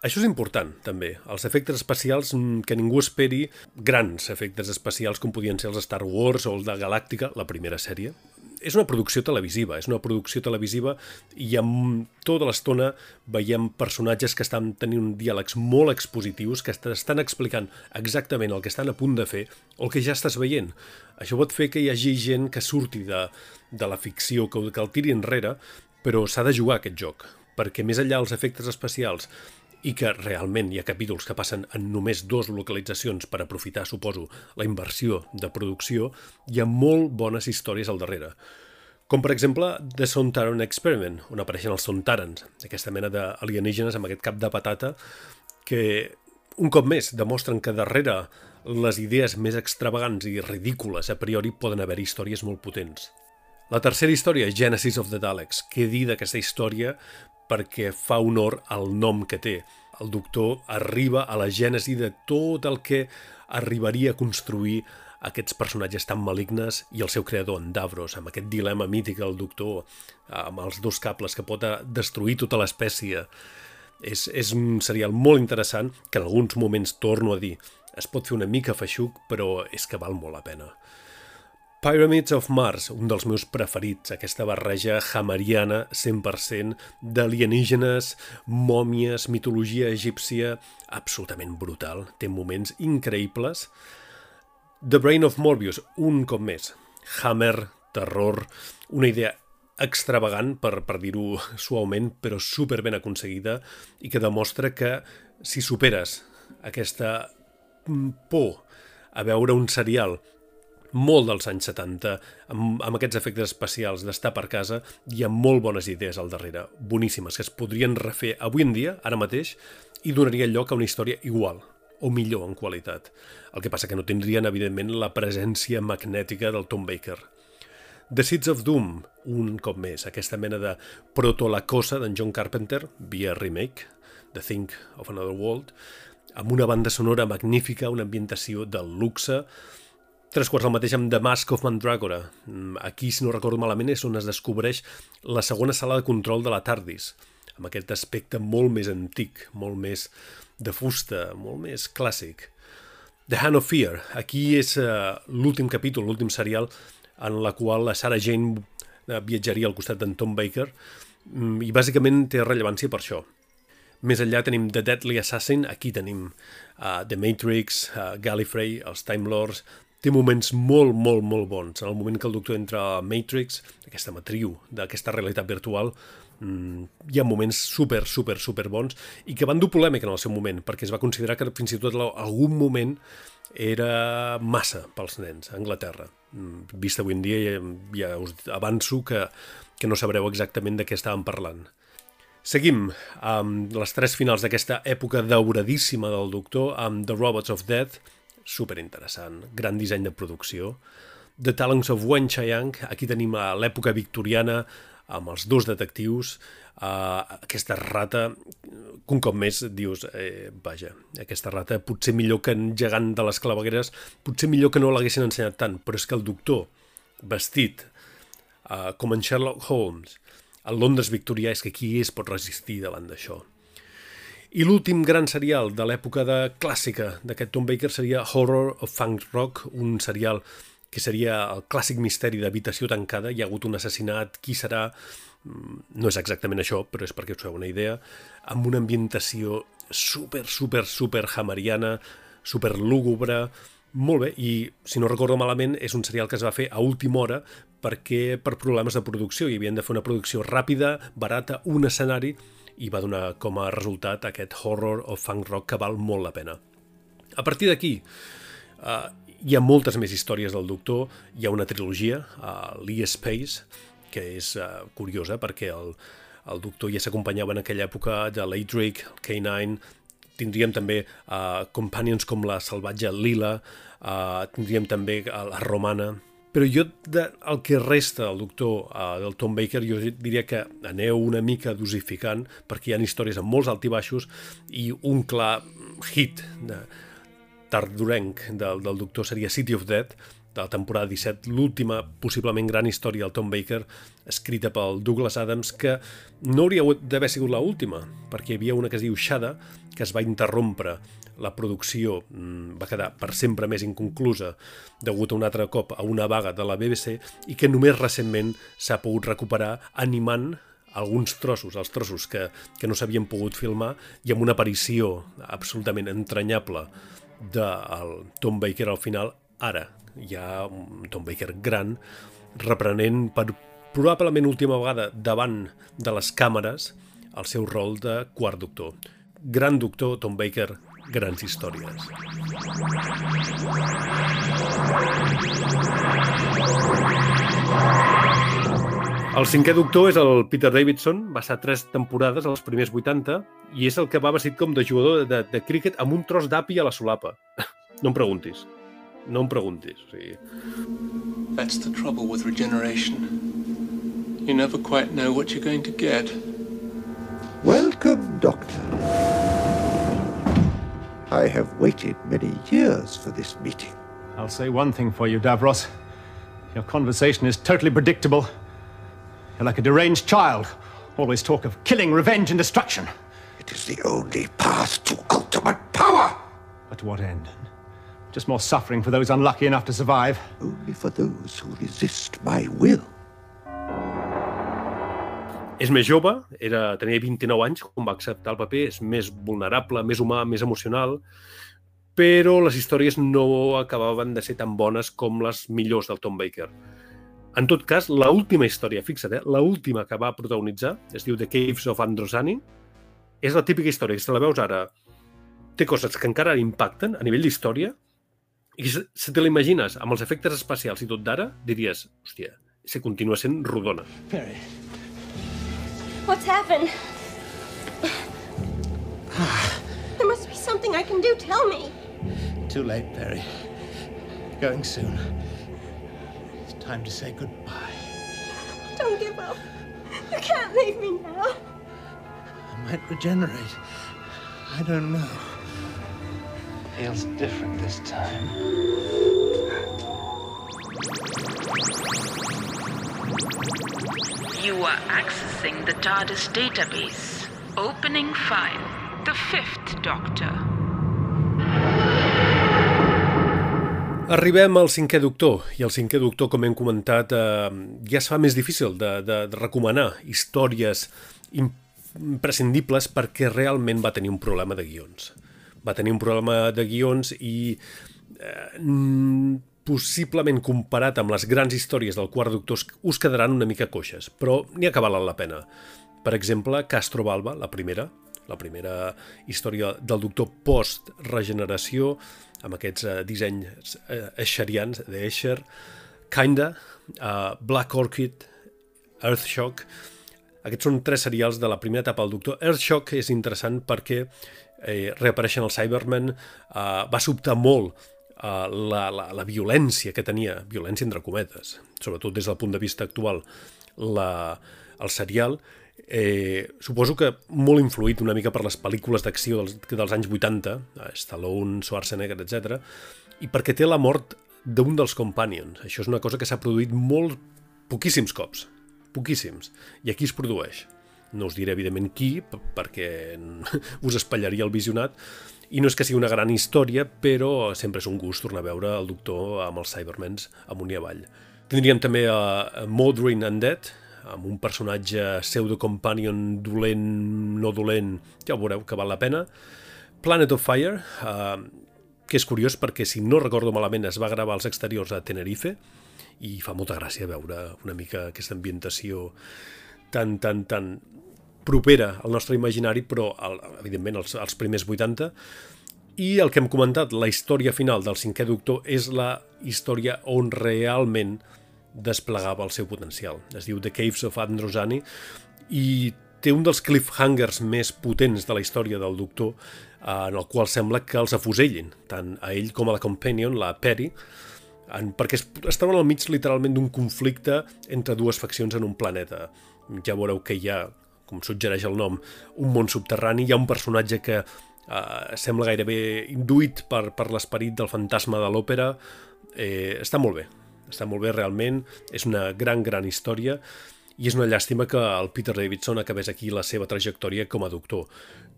Això és important, també. Els efectes especials, mm, que ningú esperi grans efectes especials com podien ser els Star Wars o els de Galàctica, la primera sèrie. És una producció televisiva, és una producció televisiva i amb tota l'estona veiem personatges que estan tenint diàlegs molt expositius, que estan explicant exactament el que estan a punt de fer o el que ja estàs veient. Això pot fer que hi hagi gent que surti de, de la ficció, que, que el tiri enrere, però s'ha de jugar aquest joc, perquè més enllà dels efectes especials i que realment hi ha capítols que passen en només dues localitzacions per aprofitar, suposo, la inversió de producció, hi ha molt bones històries al darrere. Com, per exemple, The Sontaran Experiment, on apareixen els Sontarans, aquesta mena d'alienígenes amb aquest cap de patata, que, un cop més, demostren que darrere les idees més extravagants i ridícules a priori poden haver històries molt potents. La tercera història, Genesis of the Daleks. Què dir d'aquesta història perquè fa honor al nom que té. El doctor arriba a la gènesi de tot el que arribaria a construir aquests personatges tan malignes i el seu creador, en Davros, amb aquest dilema mític del doctor, amb els dos cables que pot destruir tota l'espècie. És, és un serial molt interessant que en alguns moments, torno a dir, es pot fer una mica feixuc, però és que val molt la pena. Pyramids of Mars, un dels meus preferits, aquesta barreja hamariana 100% d'alienígenes, mòmies, mitologia egípcia, absolutament brutal, té moments increïbles. The Brain of Morbius, un cop més, Hammer, terror, una idea extravagant, per, per dir-ho suaument, però super ben aconseguida i que demostra que si superes aquesta por a veure un serial molt dels anys 70, amb, amb aquests efectes especials d'estar per casa, hi ha molt bones idees al darrere, boníssimes, que es podrien refer avui en dia, ara mateix, i donaria lloc a una història igual, o millor en qualitat. El que passa que no tindrien, evidentment, la presència magnètica del Tom Baker. The Seeds of Doom, un cop més, aquesta mena de proto-la-cosa d'en John Carpenter, via remake, The Think of Another World, amb una banda sonora magnífica, una ambientació del luxe, Tres quarts del mateix amb The Mask of Mandragora. Mm, aquí, si no recordo malament, és on es descobreix la segona sala de control de la TARDIS, amb aquest aspecte molt més antic, molt més de fusta, molt més clàssic. The Hand of Fear. Aquí és uh, l'últim capítol, l'últim serial, en la qual la Sarah Jane uh, viatjaria al costat d'en Tom Baker um, i bàsicament té rellevància per això. Més enllà tenim The Deadly Assassin, aquí tenim uh, The Matrix, uh, Gallifrey, els Time Lords, té moments molt, molt, molt bons. En el moment que el doctor entra a Matrix, aquesta matriu d'aquesta realitat virtual, mmm, hi ha moments super, super, super bons i que van dur polèmica en el seu moment, perquè es va considerar que fins i tot algun moment era massa pels nens a Anglaterra. Mm, vist avui en dia ja, ja us avanço que, que no sabreu exactament de què estàvem parlant. Seguim amb les tres finals d'aquesta època dauradíssima del Doctor, amb The Robots of Death, super interessant, gran disseny de producció. The Talents of Wen Chiang, aquí tenim l'època victoriana, amb els dos detectius, uh, aquesta rata, un cop més dius, eh, vaja, aquesta rata potser millor que en gegant de les clavegueres, potser millor que no l'haguessin ensenyat tant, però és que el doctor, vestit uh, com en Sherlock Holmes, a Londres victorià, és que qui es pot resistir davant d'això? I l'últim gran serial de l'època de clàssica d'aquest Tom Baker seria Horror of Funk Rock, un serial que seria el clàssic misteri d'habitació tancada, hi ha hagut un assassinat, qui serà? Mm, no és exactament això, però és perquè us feu una idea, amb una ambientació super, super, super hamariana, super lúgubre, molt bé, i si no recordo malament és un serial que es va fer a última hora perquè per problemes de producció hi havien de fer una producció ràpida, barata, un escenari i va donar com a resultat aquest horror o funk rock que val molt la pena. A partir d'aquí, uh, hi ha moltes més històries del Doctor, hi ha una trilogia, uh, Lee Space, que és uh, curiosa perquè el, el Doctor ja s'acompanyava en aquella època de l'Adric, el K9, tindríem també uh, companions com la salvatge Lila, uh, tindríem també la romana, però jo, de, el que resta del doctor uh, del Tom Baker, jo diria que aneu una mica dosificant, perquè hi ha històries amb molts altibaixos i un clar hit de tardorenc del, del doctor seria City of Death, de la temporada 17, l'última possiblement gran història del Tom Baker, escrita pel Douglas Adams, que no hauria d'haver sigut l'última, última, perquè hi havia una que es diu Shada, que es va interrompre. La producció mm, va quedar per sempre més inconclusa degut a un altre cop a una vaga de la BBC i que només recentment s'ha pogut recuperar animant alguns trossos, els trossos que, que no s'havien pogut filmar i amb una aparició absolutament entranyable de el Tom Baker al final, ara hi ha un Tom Baker gran reprenent per probablement última vegada davant de les càmeres el seu rol de quart doctor. Gran doctor Tom Baker grans històries. El cinquè doctor és el Peter Davidson, va estar tres temporades als primers 80 i és el que va vestit com de jugador de, de críquet amb un tros d'api a la solapa. No em preguntis. No em preguntis. O sigui... That's the trouble with regeneration. You never quite know what you're going to get. Welcome, Doctor. I have waited many years for this meeting. I'll say one thing for you, Davros. Your conversation is totally predictable. You're like a deranged child. Always talk of killing, revenge, and destruction. It is the only path to ultimate power. But to what end? Just more suffering for those unlucky enough to survive. Only for those who resist my will. És més jove, era, tenia 29 anys quan va acceptar el paper, és més vulnerable, més humà, més emocional, però les històries no acabaven de ser tan bones com les millors del Tom Baker. En tot cas, la última història, fixa't, eh, la última que va protagonitzar, es diu The Caves of Androsani, és la típica història que si la veus ara té coses que encara impacten a nivell d'història i si te l'imagines amb els efectes especials i tot d'ara, diries, hòstia, se continua sent rodona. Perry. What's happened? there must be something I can do. Tell me. Too late, Perry. Going soon. It's time to say goodbye. Don't give up. You can't leave me now. I might regenerate. I don't know. Feels different this time. You are accessing the TARDIS database. Opening file. The fifth Doctor. Arribem al cinquè doctor, i el cinquè doctor, com hem comentat, eh, ja es fa més difícil de, de, de recomanar històries imprescindibles perquè realment va tenir un problema de guions. Va tenir un problema de guions i eh, possiblement comparat amb les grans històries del quart doctor us quedaran una mica coixes, però n'hi ha que valen la pena. Per exemple, Castro Balba, la primera, la primera història del doctor post-regeneració, amb aquests uh, dissenys uh, eixerians d'Escher, Kinda, uh, Black Orchid, Earthshock... Aquests són tres serials de la primera etapa del Doctor. Earthshock és interessant perquè eh, reapareixen els Cybermen, uh, va sobtar molt uh, la, la, la violència que tenia, violència entre cometes, sobretot des del punt de vista actual, la, el serial, eh, suposo que molt influït una mica per les pel·lícules d'acció dels, dels anys 80, Stallone, Schwarzenegger, etc. i perquè té la mort d'un dels Companions. Això és una cosa que s'ha produït molt poquíssims cops, poquíssims, i aquí es produeix. No us diré, evidentment, qui, perquè us espallaria el visionat, i no és que sigui una gran història, però sempre és un gust tornar a veure el doctor amb els Cybermens amunt i avall. Tindríem també a, a Modrin Undead, amb un personatge pseudo-companion dolent, no dolent, ja ho veureu que val la pena. Planet of Fire, eh, que és curiós perquè, si no recordo malament, es va gravar als exteriors a Tenerife i fa molta gràcia veure una mica aquesta ambientació tan, tan, tan propera al nostre imaginari, però el, evidentment els, els primers 80. I el que hem comentat, la història final del cinquè doctor és la història on realment desplegava el seu potencial. Es diu The Caves of Androsani i té un dels cliffhangers més potents de la història del doctor en el qual sembla que els afusellin, tant a ell com a la companion, la Perry, en, perquè es, es troben al mig literalment d'un conflicte entre dues faccions en un planeta. Ja veureu que hi ha com suggereix el nom, un món subterrani. Hi ha un personatge que eh, sembla gairebé induït per, per l'esperit del fantasma de l'òpera. Eh, està molt bé, està molt bé realment, és una gran, gran història i és una llàstima que el Peter Davidson acabés aquí la seva trajectòria com a doctor,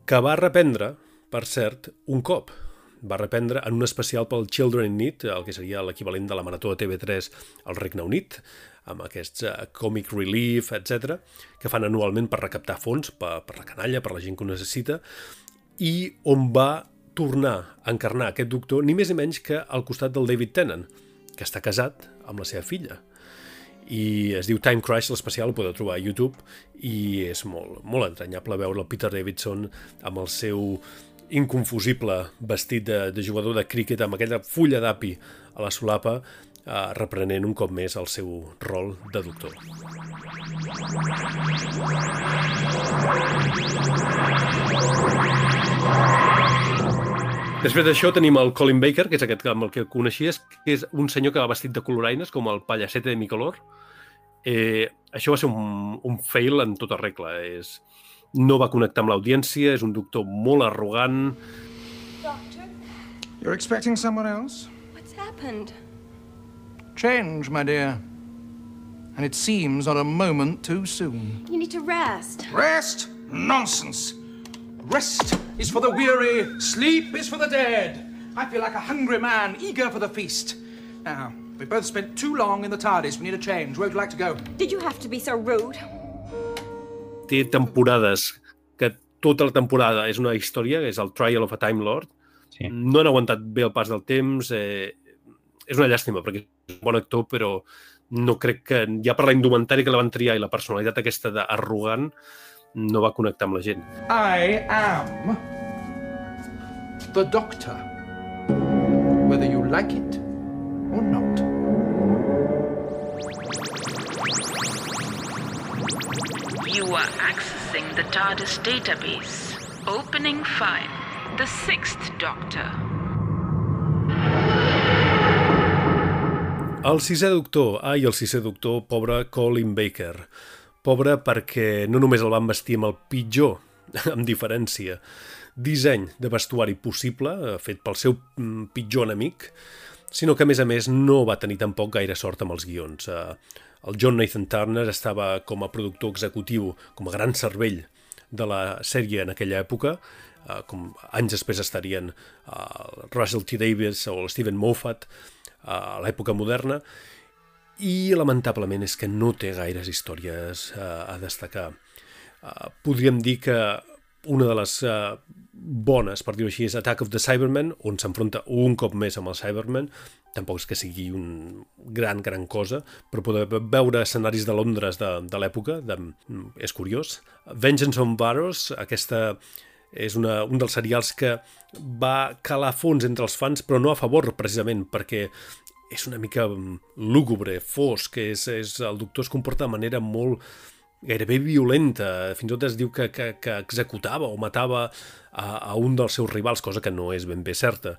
que va reprendre, per cert, un cop. Va reprendre en un especial pel Children in Need, el que seria l'equivalent de la Marató de TV3 al Regne Unit, amb aquests uh, comic relief, etc, que fan anualment per recaptar fons per, per la canalla, per la gent que ho necessita, i on va tornar a encarnar aquest doctor ni més ni menys que al costat del David Tennant, que està casat amb la seva filla. I es diu Time Crash, l'especial, ho podeu trobar a YouTube, i és molt, molt entranyable veure el Peter Davidson amb el seu inconfusible vestit de, de jugador de críquet amb aquella fulla d'api a la solapa eh, reprenent un cop més el seu rol de doctor. Després d'això tenim el Colin Baker, que és aquest amb el que coneixies, que és un senyor que va vestit de coloraines, com el pallacete de Micolor. Eh, això va ser un, un fail en tota regla. És, no va connectar amb l'audiència, és un doctor molt arrogant. Doctor? You're expecting someone else? What's happened? Change, my dear. And it seems not a moment too soon. You need to rest. Rest? Nonsense. Rest is for the weary, sleep is for the dead. I feel like a hungry man, eager for the feast. Now, we both spent too long in the TARDIS. We need a change. Where would you like to go? Did you have to be so rude? Té temporades que tota la temporada és una història, és el Trial of a Time Lord. Sí. No han aguantat bé el pas del temps. Eh, és una llàstima, perquè és un bon actor, però no crec que, ja per la indumentària que la van triar i la personalitat aquesta d'arrogant, no va connectar amb la gent. I am the Doctor, whether you like it or not. You are accessing the TARDIS database. Opening 5. The Sixth Doctor. El sisè doctor, ai, el sisè doctor, pobre Colin Baker. Pobre perquè no només el van vestir amb el pitjor, amb diferència, disseny de vestuari possible, eh, fet pel seu mm, pitjor enemic, sinó que, a més a més, no va tenir tampoc gaire sort amb els guions. Eh, el John Nathan Turner estava com a productor executiu, com a gran cervell de la sèrie en aquella època, eh, com anys després estarien Russell T. Davis o el Stephen Moffat, a l'època moderna, i lamentablement és que no té gaires històries uh, a destacar. Uh, podríem dir que una de les uh, bones, per dir-ho així, és Attack of the Cybermen, on s'enfronta un cop més amb el Cybermen. Tampoc és que sigui un gran, gran cosa, però poder veure escenaris de Londres de, de l'època és curiós. Vengeance on Barrows, aquesta és una, un dels serials que va calar fons entre els fans, però no a favor, precisament, perquè és una mica mm, lúgubre, fosc, és, és, el doctor es comporta de manera molt gairebé violenta, fins i tot es diu que, que, que executava o matava a, a un dels seus rivals, cosa que no és ben bé certa,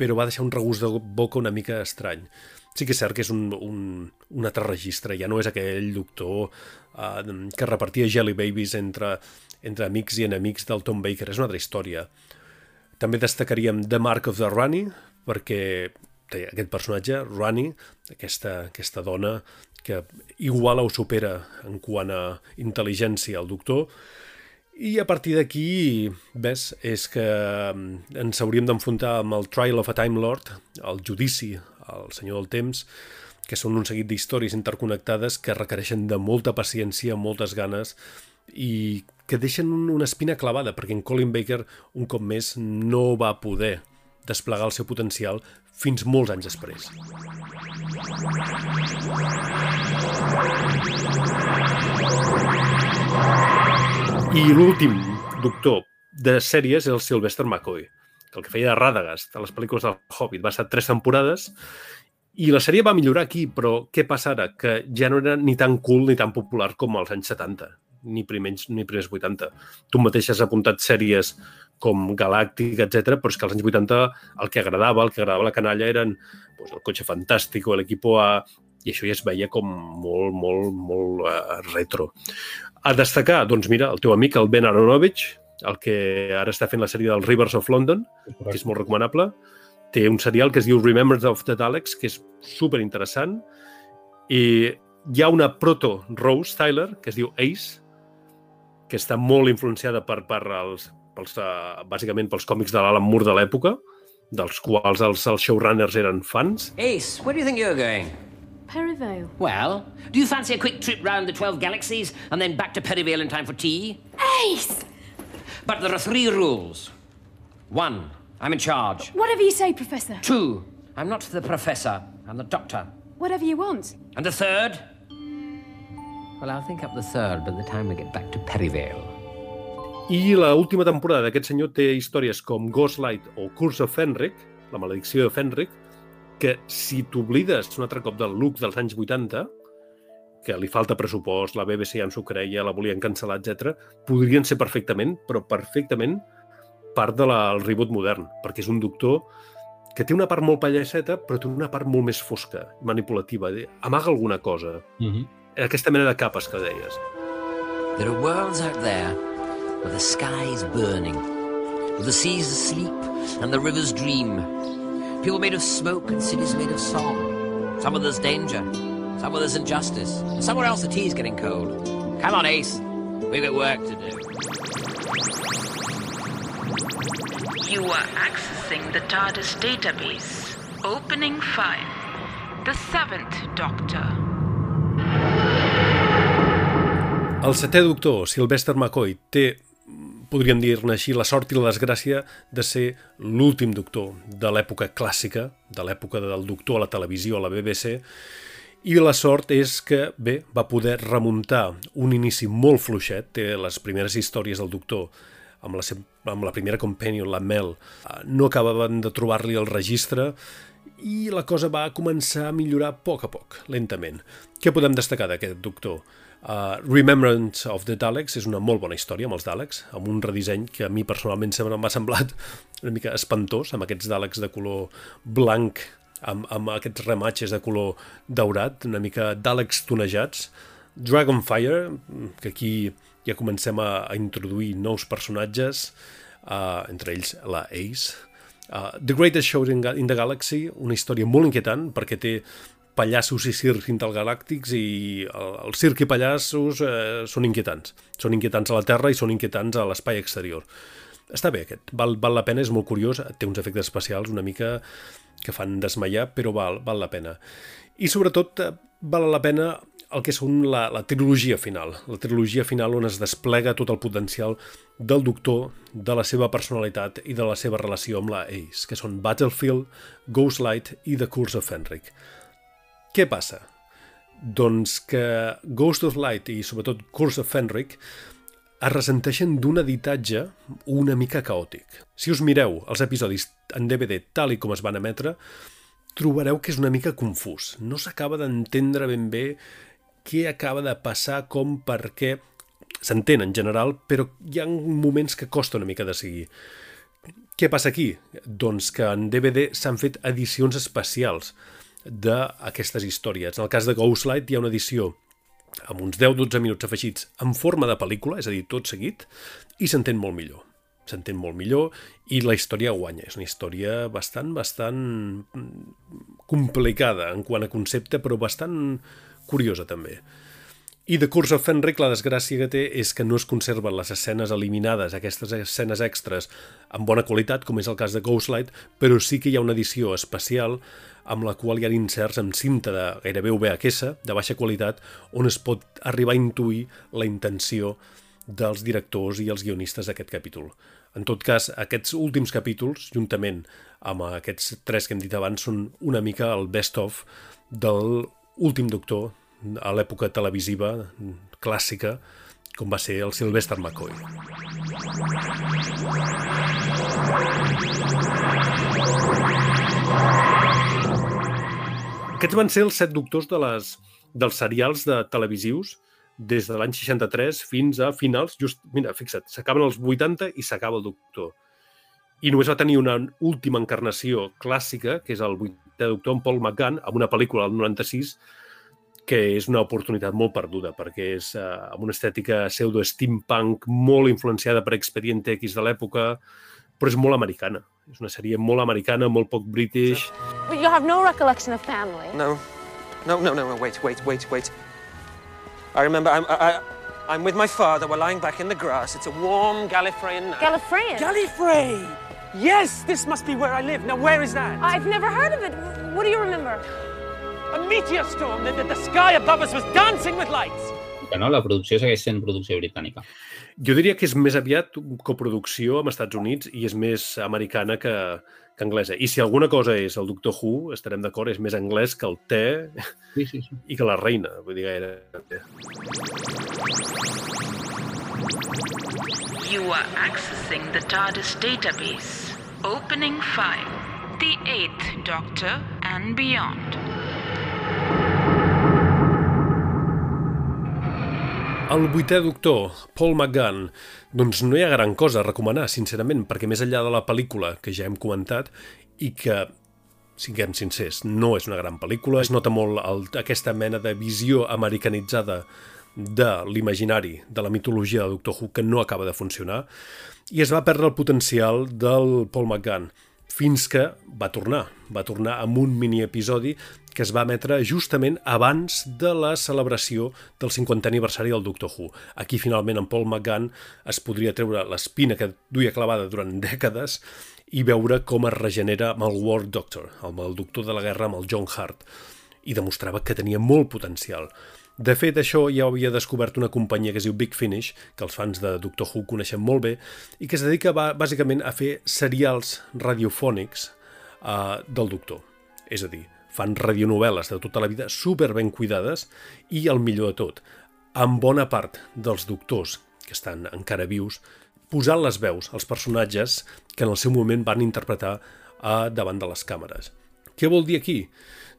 però va deixar un regust de boca una mica estrany. Sí que és cert que és un, un, un altre registre, ja no és aquell doctor uh, que repartia Jelly Babies entre, entre amics i enemics del Tom Baker, és una altra història. També destacaríem The Mark of the Runny, perquè aquest personatge, Rani, aquesta, aquesta dona que iguala o supera en quant a intel·ligència al doctor, i a partir d'aquí, ves, és que mm, ens hauríem d'enfrontar amb el Trial of a Time Lord, el judici al Senyor del Temps, que són un seguit d'històries interconnectades que requereixen de molta paciència, moltes ganes i que deixen una espina clavada, perquè en Colin Baker, un cop més, no va poder desplegar el seu potencial fins molts anys després. I l'últim doctor de sèries és el Sylvester McCoy, que el que feia de Radagast a les pel·lícules del Hobbit va estar tres temporades i la sèrie va millorar aquí, però què passa ara? Que ja no era ni tan cool ni tan popular com als anys 70, ni primers, ni primers 80. Tu mateix has apuntat sèries com Galàctic, etc. però és que als anys 80 el que agradava, el que agradava la canalla eren pues, el cotxe fantàstic o l'equipo A, i això ja es veia com molt, molt, molt uh, retro. A destacar, doncs mira, el teu amic, el Ben Aronovich, el que ara està fent la sèrie del Rivers of London, que és molt recomanable. Té un serial que es diu Remembrance of the Daleks, que és super interessant. I hi ha una proto-Rose Tyler, que es diu Ace, que està molt influenciada per, per els, pels, uh, bàsicament pels còmics de l'Alan Moore de l'època, dels quals els, els showrunners eren fans. Ace, where do you think you're going? Perivale. Well, do you fancy a quick trip round the 12 galaxies and then back to Perivale in time for tea? Ace! But there are three rules. One, I'm in charge. Whatever you say, Professor. Two, I'm not the professor, I'm the doctor. Whatever you want. And the third? Well, I'll think up the third by the time we get back to Perivale. I la última temporada d'aquest senyor té històries com Ghostlight o Curse of Fenric, la maledicció de Fenric, que si t'oblides un altre cop del look dels anys 80, que li falta pressupost, la BBC ja en s'ho creia, la volien cancel·lar, etc, podrien ser perfectament, però perfectament, part del de reboot modern, perquè és un doctor que té una part molt pallasseta, però té una part molt més fosca, manipulativa. Amaga alguna cosa. Mm -hmm. Aquesta mena de capes que deies. There are worlds out there where the sky is burning, where the seas asleep and the rivers dream. People made of smoke and cities made of song. Some of there's danger, some of there's injustice, and somewhere else the tea's getting cold. Come on, Ace. We've got work to do. You are accessing the TARDIS database. Opening file. The Seventh Doctor. El setè doctor, Sylvester McCoy, té, podríem dir-ne així, la sort i la desgràcia de ser l'últim doctor de l'època clàssica, de l'època del doctor a la televisió, a la BBC, i la sort és que, bé, va poder remuntar un inici molt fluixet, té les primeres històries del doctor amb la, amb la primera companion, la Mel, no acabaven de trobar-li el registre i la cosa va començar a millorar a poc a poc, lentament. Què podem destacar d'aquest doctor? Uh, Remembrance of the Daleks és una molt bona història amb els Daleks, amb un redisseny que a mi personalment m'ha semblat una mica espantós, amb aquests Daleks de color blanc, amb, amb aquests rematges de color daurat, una mica Daleks tonejats. Dragonfire, que aquí ja comencem a, a introduir nous personatges, uh, entre ells la Ace. Uh, the Greatest Show in, in the Galaxy, una història molt inquietant perquè té pallassos i circs intergalàctics i el, el circ i pallassos eh, són inquietants. Són inquietants a la Terra i són inquietants a l'espai exterior. Està bé aquest, val, val la pena, és molt curiós, té uns efectes especials una mica que fan desmaiar, però val, val la pena. I sobretot eh, val la pena el que són la, la trilogia final, la trilogia final on es desplega tot el potencial del doctor, de la seva personalitat i de la seva relació amb la Ace, que són Battlefield, Ghostlight i The Curse of Fenric. Què passa? Doncs que Ghost of Light i sobretot Curse of Fenric es ressenteixen d'un editatge una mica caòtic. Si us mireu els episodis en DVD tal i com es van emetre, trobareu que és una mica confús. No s'acaba d'entendre ben bé què acaba de passar, com, per què... S'entén en general, però hi ha moments que costa una mica de seguir. Què passa aquí? Doncs que en DVD s'han fet edicions especials d'aquestes històries. En el cas de Ghostlight hi ha una edició amb uns 10-12 minuts afegits en forma de pel·lícula, és a dir, tot seguit, i s'entén molt millor. S'entén molt millor i la història guanya. És una història bastant, bastant complicada en quant a concepte, però bastant curiosa també. I de Curse of Fenric la desgràcia que té és que no es conserven les escenes eliminades, aquestes escenes extres, amb bona qualitat, com és el cas de Ghostlight, però sí que hi ha una edició especial amb la qual hi ha inserts amb cinta de gairebé VHS, de baixa qualitat, on es pot arribar a intuir la intenció dels directors i els guionistes d'aquest capítol. En tot cas, aquests últims capítols, juntament amb aquests tres que hem dit abans, són una mica el best-of del últim doctor a l'època televisiva clàssica com va ser el Sylvester McCoy. Aquests van ser els set doctors de les, dels serials de televisius des de l'any 63 fins a finals, just, mira, fixa't, s'acaben els 80 i s'acaba el doctor. I només va tenir una última encarnació clàssica, que és el 8 de doctor en Paul McGann, amb una pel·lícula del 96, que és una oportunitat molt perduda, perquè és eh, amb una estètica pseudo-steampunk molt influenciada per Expediente X de l'època, però és molt americana. És una sèrie molt americana, molt poc british. But you have no recollection of family. No. No, no, no, no, wait, wait, wait, wait. I remember I'm, I, I'm with my father. We're lying back in the grass. It's a warm Gallifreyan night. Gallifreyan? Gallifrey! Yes, this must be where I live. Now, where is that? I've never heard of it. What do you remember? A meteor storm. The, the, the sky above us was dancing with lights. Que no, la producció segueix sent producció britànica. Jo diria que és més aviat coproducció amb Estats Units i és més americana que, que anglesa. I si alguna cosa és el Doctor Who, estarem d'acord, és més anglès que el té sí, sí, sí. i que la reina. Vull dir, gaire... You are accessing the TARDIS database. Opening 5. The Eighth Doctor and Beyond. El vuitè doctor, Paul McGann, doncs no hi ha gran cosa a recomanar, sincerament, perquè més enllà de la pel·lícula que ja hem comentat i que, siguem sincers, no és una gran pel·lícula, es nota molt el, aquesta mena de visió americanitzada de l'imaginari, de la mitologia de Doctor Who, que no acaba de funcionar, i es va perdre el potencial del Paul McGann, fins que va tornar. Va tornar amb un mini episodi que es va emetre justament abans de la celebració del 50è aniversari del Doctor Who. Aquí, finalment, en Paul McGann es podria treure l'espina que duia clavada durant dècades i veure com es regenera amb el War Doctor, amb el doctor de la guerra, amb el John Hart, i demostrava que tenia molt potencial. De fet, això ja havia descobert una companyia que es diu Big Finish, que els fans de Doctor Who coneixen molt bé, i que es dedica bàsicament a fer serials radiofònics uh, del Doctor. És a dir, fan radionovel·les de tota la vida super ben cuidades i el millor de tot, amb bona part dels doctors que estan encara vius, posant les veus als personatges que en el seu moment van interpretar a davant de les càmeres. Què vol dir aquí?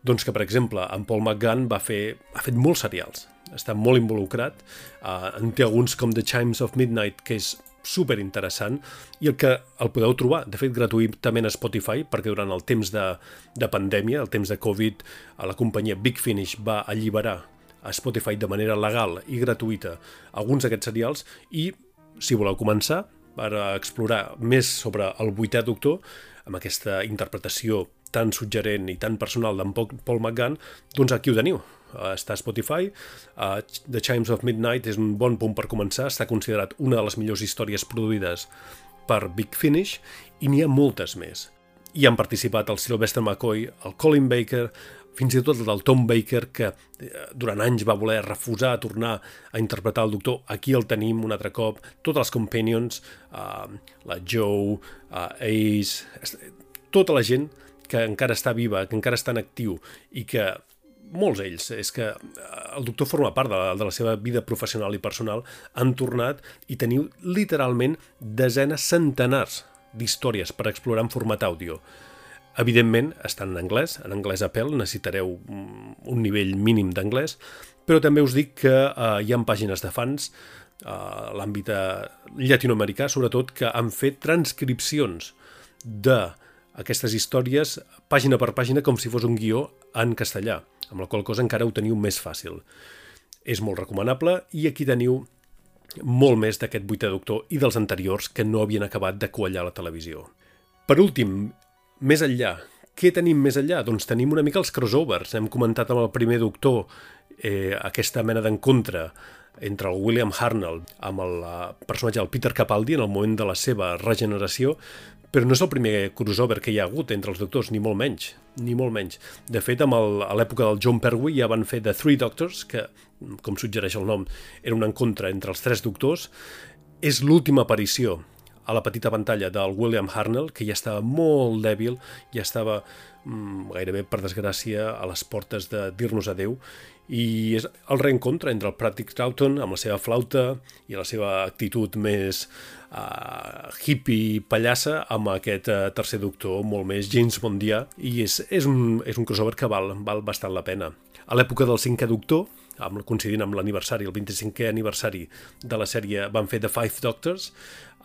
Doncs que, per exemple, en Paul McGann va fer, ha fet molts serials, està molt involucrat, uh, en té alguns com The Chimes of Midnight, que és super interessant i el que el podeu trobar, de fet, gratuïtament a Spotify, perquè durant el temps de, de pandèmia, el temps de Covid, a la companyia Big Finish va alliberar a Spotify de manera legal i gratuïta alguns d'aquests serials i, si voleu començar, per explorar més sobre el vuitè doctor, amb aquesta interpretació tan suggerent i tan personal d'en Paul McGann, doncs aquí ho teniu uh, està a Spotify. Uh, The Chimes of Midnight és un bon punt per començar, està considerat una de les millors històries produïdes per Big Finish i n'hi ha moltes més. Hi han participat el Sylvester McCoy, el Colin Baker, fins i tot el del Tom Baker, que eh, durant anys va voler refusar a tornar a interpretar el doctor. Aquí el tenim un altre cop. Totes les companions, uh, la Joe, uh, Ace, tota la gent que encara està viva, que encara està en actiu i que molts ells, és que eh, el doctor forma part de la, de la seva vida professional i personal, han tornat i teniu literalment desenes, centenars d'històries per explorar en format àudio. Evidentment, estan en anglès, en anglès a pèl, necessitareu un nivell mínim d'anglès, però també us dic que eh, hi ha pàgines de fans a eh, l'àmbit llatinoamericà, sobretot, que han fet transcripcions d'aquestes històries pàgina per pàgina com si fos un guió en castellà amb la qual cosa encara ho teniu més fàcil. És molt recomanable i aquí teniu molt més d'aquest vuitè doctor i dels anteriors que no havien acabat de quallar la televisió. Per últim, més enllà, què tenim més enllà? Doncs tenim una mica els crossovers. Hem comentat amb el primer doctor eh, aquesta mena d'encontre entre el William Harnell amb el personatge del Peter Capaldi en el moment de la seva regeneració, però no és el primer crossover que hi ha hagut entre els doctors, ni molt menys, ni molt menys. De fet, amb el, a l'època del John Pertwee ja van fer The Three Doctors, que, com suggereix el nom, era un encontre entre els tres doctors. És l'última aparició a la petita pantalla del William Harnell, que ja estava molt dèbil, ja estava mm, gairebé, per desgràcia, a les portes de dir-nos adeu, i és el reencontre entre el Pratic Troughton amb la seva flauta i la seva actitud més uh, hippie pallassa amb aquest uh, tercer doctor molt més James Bondià i és, és, un, és un crossover que val, val bastant la pena. A l'època del cinquè doctor, amb, coincidint amb l'aniversari, el 25è aniversari de la sèrie, van fer The Five Doctors,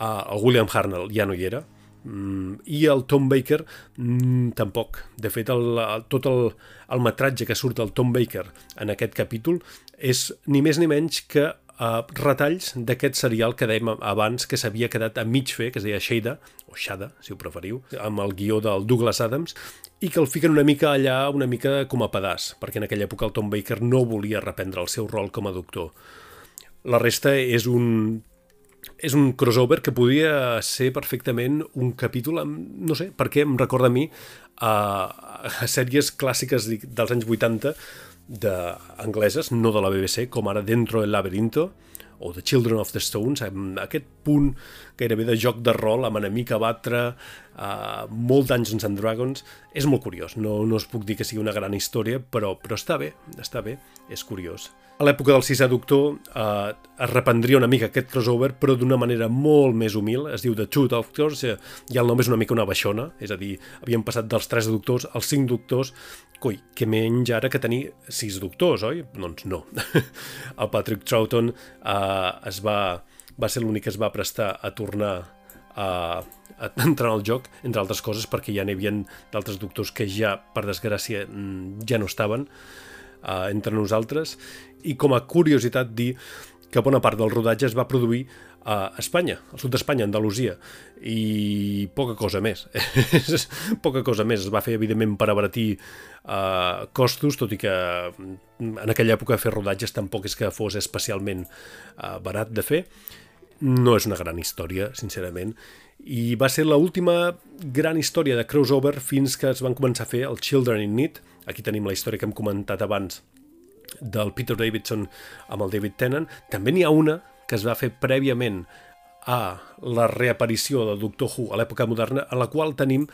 uh, el William Harnell ja no hi era, Mm, i el Tom Baker mm, tampoc. De fet, el, tot el, el metratge que surt del Tom Baker en aquest capítol és ni més ni menys que uh, retalls d'aquest serial que dèiem abans que s'havia quedat a mig fer, que es deia Shada, o Shada, si ho preferiu, amb el guió del Douglas Adams, i que el fiquen una mica allà, una mica com a pedaç, perquè en aquella època el Tom Baker no volia reprendre el seu rol com a doctor. La resta és un és un crossover que podia ser perfectament un capítol amb, no sé, perquè em recorda a mi a, a sèries clàssiques dels anys 80 d'angleses, no de la BBC, com ara Dentro del laberinto, o The Children of the Stones, amb aquest punt gairebé de joc de rol, amb enemic a batre, uh, molt Dungeons and Dragons, és molt curiós. No, no us puc dir que sigui una gran història, però, però està bé, està bé, és curiós. A l'època del sisè doctor eh, es reprendria una mica aquest crossover, però d'una manera molt més humil. Es diu The Two Doctors, i el nom és una mica una baixona, és a dir, havien passat dels tres doctors als cinc doctors, coi, que menys ara que tenir sis doctors, oi? Doncs no. el Patrick Troughton eh, es va, va ser l'únic que es va prestar a tornar a, a entrar al joc, entre altres coses, perquè ja n'hi havia d'altres doctors que ja, per desgràcia, mm, ja no estaven uh, entre nosaltres. I com a curiositat dir que bona part del rodatge es va produir a Espanya, al sud d'Espanya, Andalusia, i poca cosa més. poca cosa més. Es va fer, evidentment, per abaratir uh, costos, tot i que mm, en aquella època fer rodatges tampoc és que fos especialment uh, barat de fer. No és una gran història, sincerament, i va ser l'última gran història de crossover fins que es van començar a fer el Children in Need. Aquí tenim la història que hem comentat abans del Peter Davidson amb el David Tennant. També n'hi ha una que es va fer prèviament a la reaparició del Doctor Who a l'època moderna, en la qual tenim,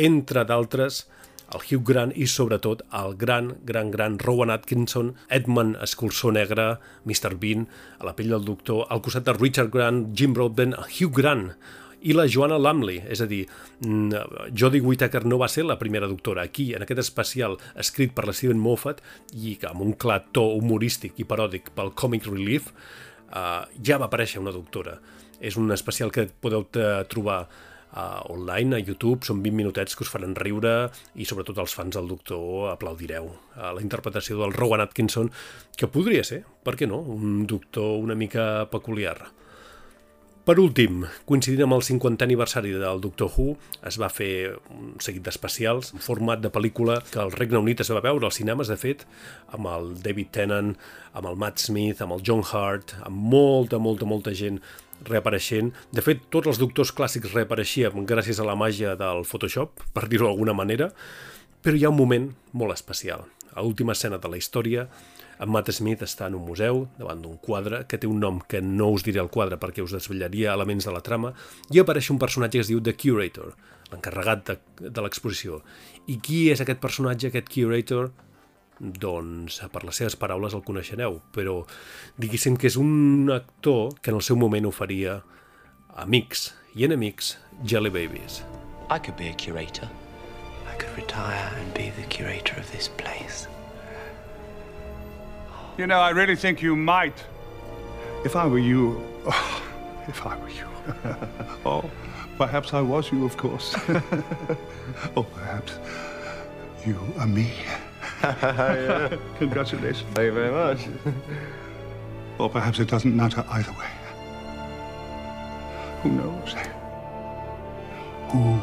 entre d'altres, el Hugh Grant i, sobretot, el gran, gran, gran Rowan Atkinson, Edmund Escurçó Negre, Mr. Bean, a la pell del doctor, al costat de Richard Grant, Jim Broadbent, Hugh Grant, i la Joanna Lumley, és a dir, mm, Jodie Whittaker no va ser la primera doctora. Aquí, en aquest especial escrit per la Steven Moffat i amb un clar to humorístic i paròdic pel Comic Relief, uh, ja va aparèixer una doctora. És un especial que podeu trobar uh, online a YouTube, són 20 minutets que us faran riure i sobretot els fans del doctor aplaudireu uh, la interpretació del Rowan Atkinson, que podria ser, per què no, un doctor una mica peculiar. Per últim, coincidint amb el 50è aniversari del Doctor Who, es va fer un seguit d'especials, un format de pel·lícula que al Regne Unit es va veure als cinemes, de fet, amb el David Tennant, amb el Matt Smith, amb el John Hart, amb molta, molta, molta gent reapareixent. De fet, tots els doctors clàssics reapareixien gràcies a la màgia del Photoshop, per dir-ho d'alguna manera, però hi ha un moment molt especial. A l'última escena de la història, en Matt Smith està en un museu, davant d'un quadre, que té un nom que no us diré el quadre perquè us desvetllaria elements de la trama, i apareix un personatge que es diu The Curator, l'encarregat de, de l'exposició. I qui és aquest personatge, aquest Curator? Doncs, per les seves paraules el coneixereu, però diguéssim que és un actor que en el seu moment oferia amics i enemics Jelly Babies. I could be a curator. I could retire and be the curator of this place. You know, I really think you might. If I were you. Oh, if I were you. oh, perhaps I was you, of course. or oh, perhaps you are me. yeah. Congratulations. Thank you very much. or perhaps it doesn't matter either way. Who knows? Who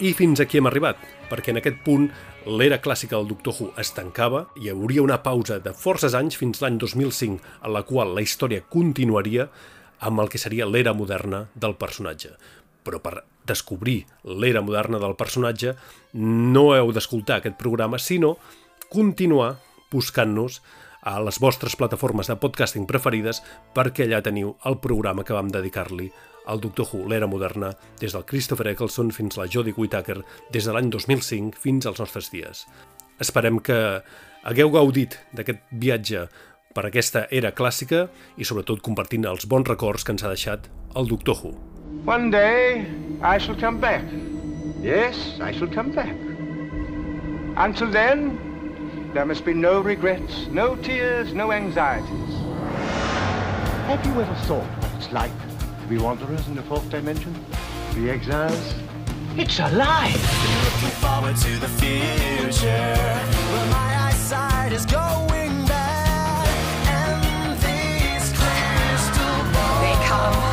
I fins aquí hem arribat, perquè en aquest punt l'era clàssica del Doctor Who es tancava, hi hauria una pausa de forces anys fins l'any 2005, en la qual la història continuaria amb el que seria l'era moderna del personatge. Però per descobrir l'era moderna del personatge no heu d'escoltar aquest programa, sinó continuar buscant-nos a les vostres plataformes de podcasting preferides perquè allà teniu el programa que vam dedicar-li el Doctor Who, l'era moderna, des del Christopher Eccleston fins a la Jodie Whittaker, des de l'any 2005 fins als nostres dies. Esperem que hagueu gaudit d'aquest viatge per aquesta era clàssica i sobretot compartint els bons records que ens ha deixat el Doctor Who. One day I shall come back. Yes, I shall come back. Until then, there must be no regrets, no tears, no anxieties. Have you ever thought what it's like we wanderers in the fourth dimension? Be exiles? It's a lie! Looking forward to the future, my eyesight is going. And these crystal balls. They come.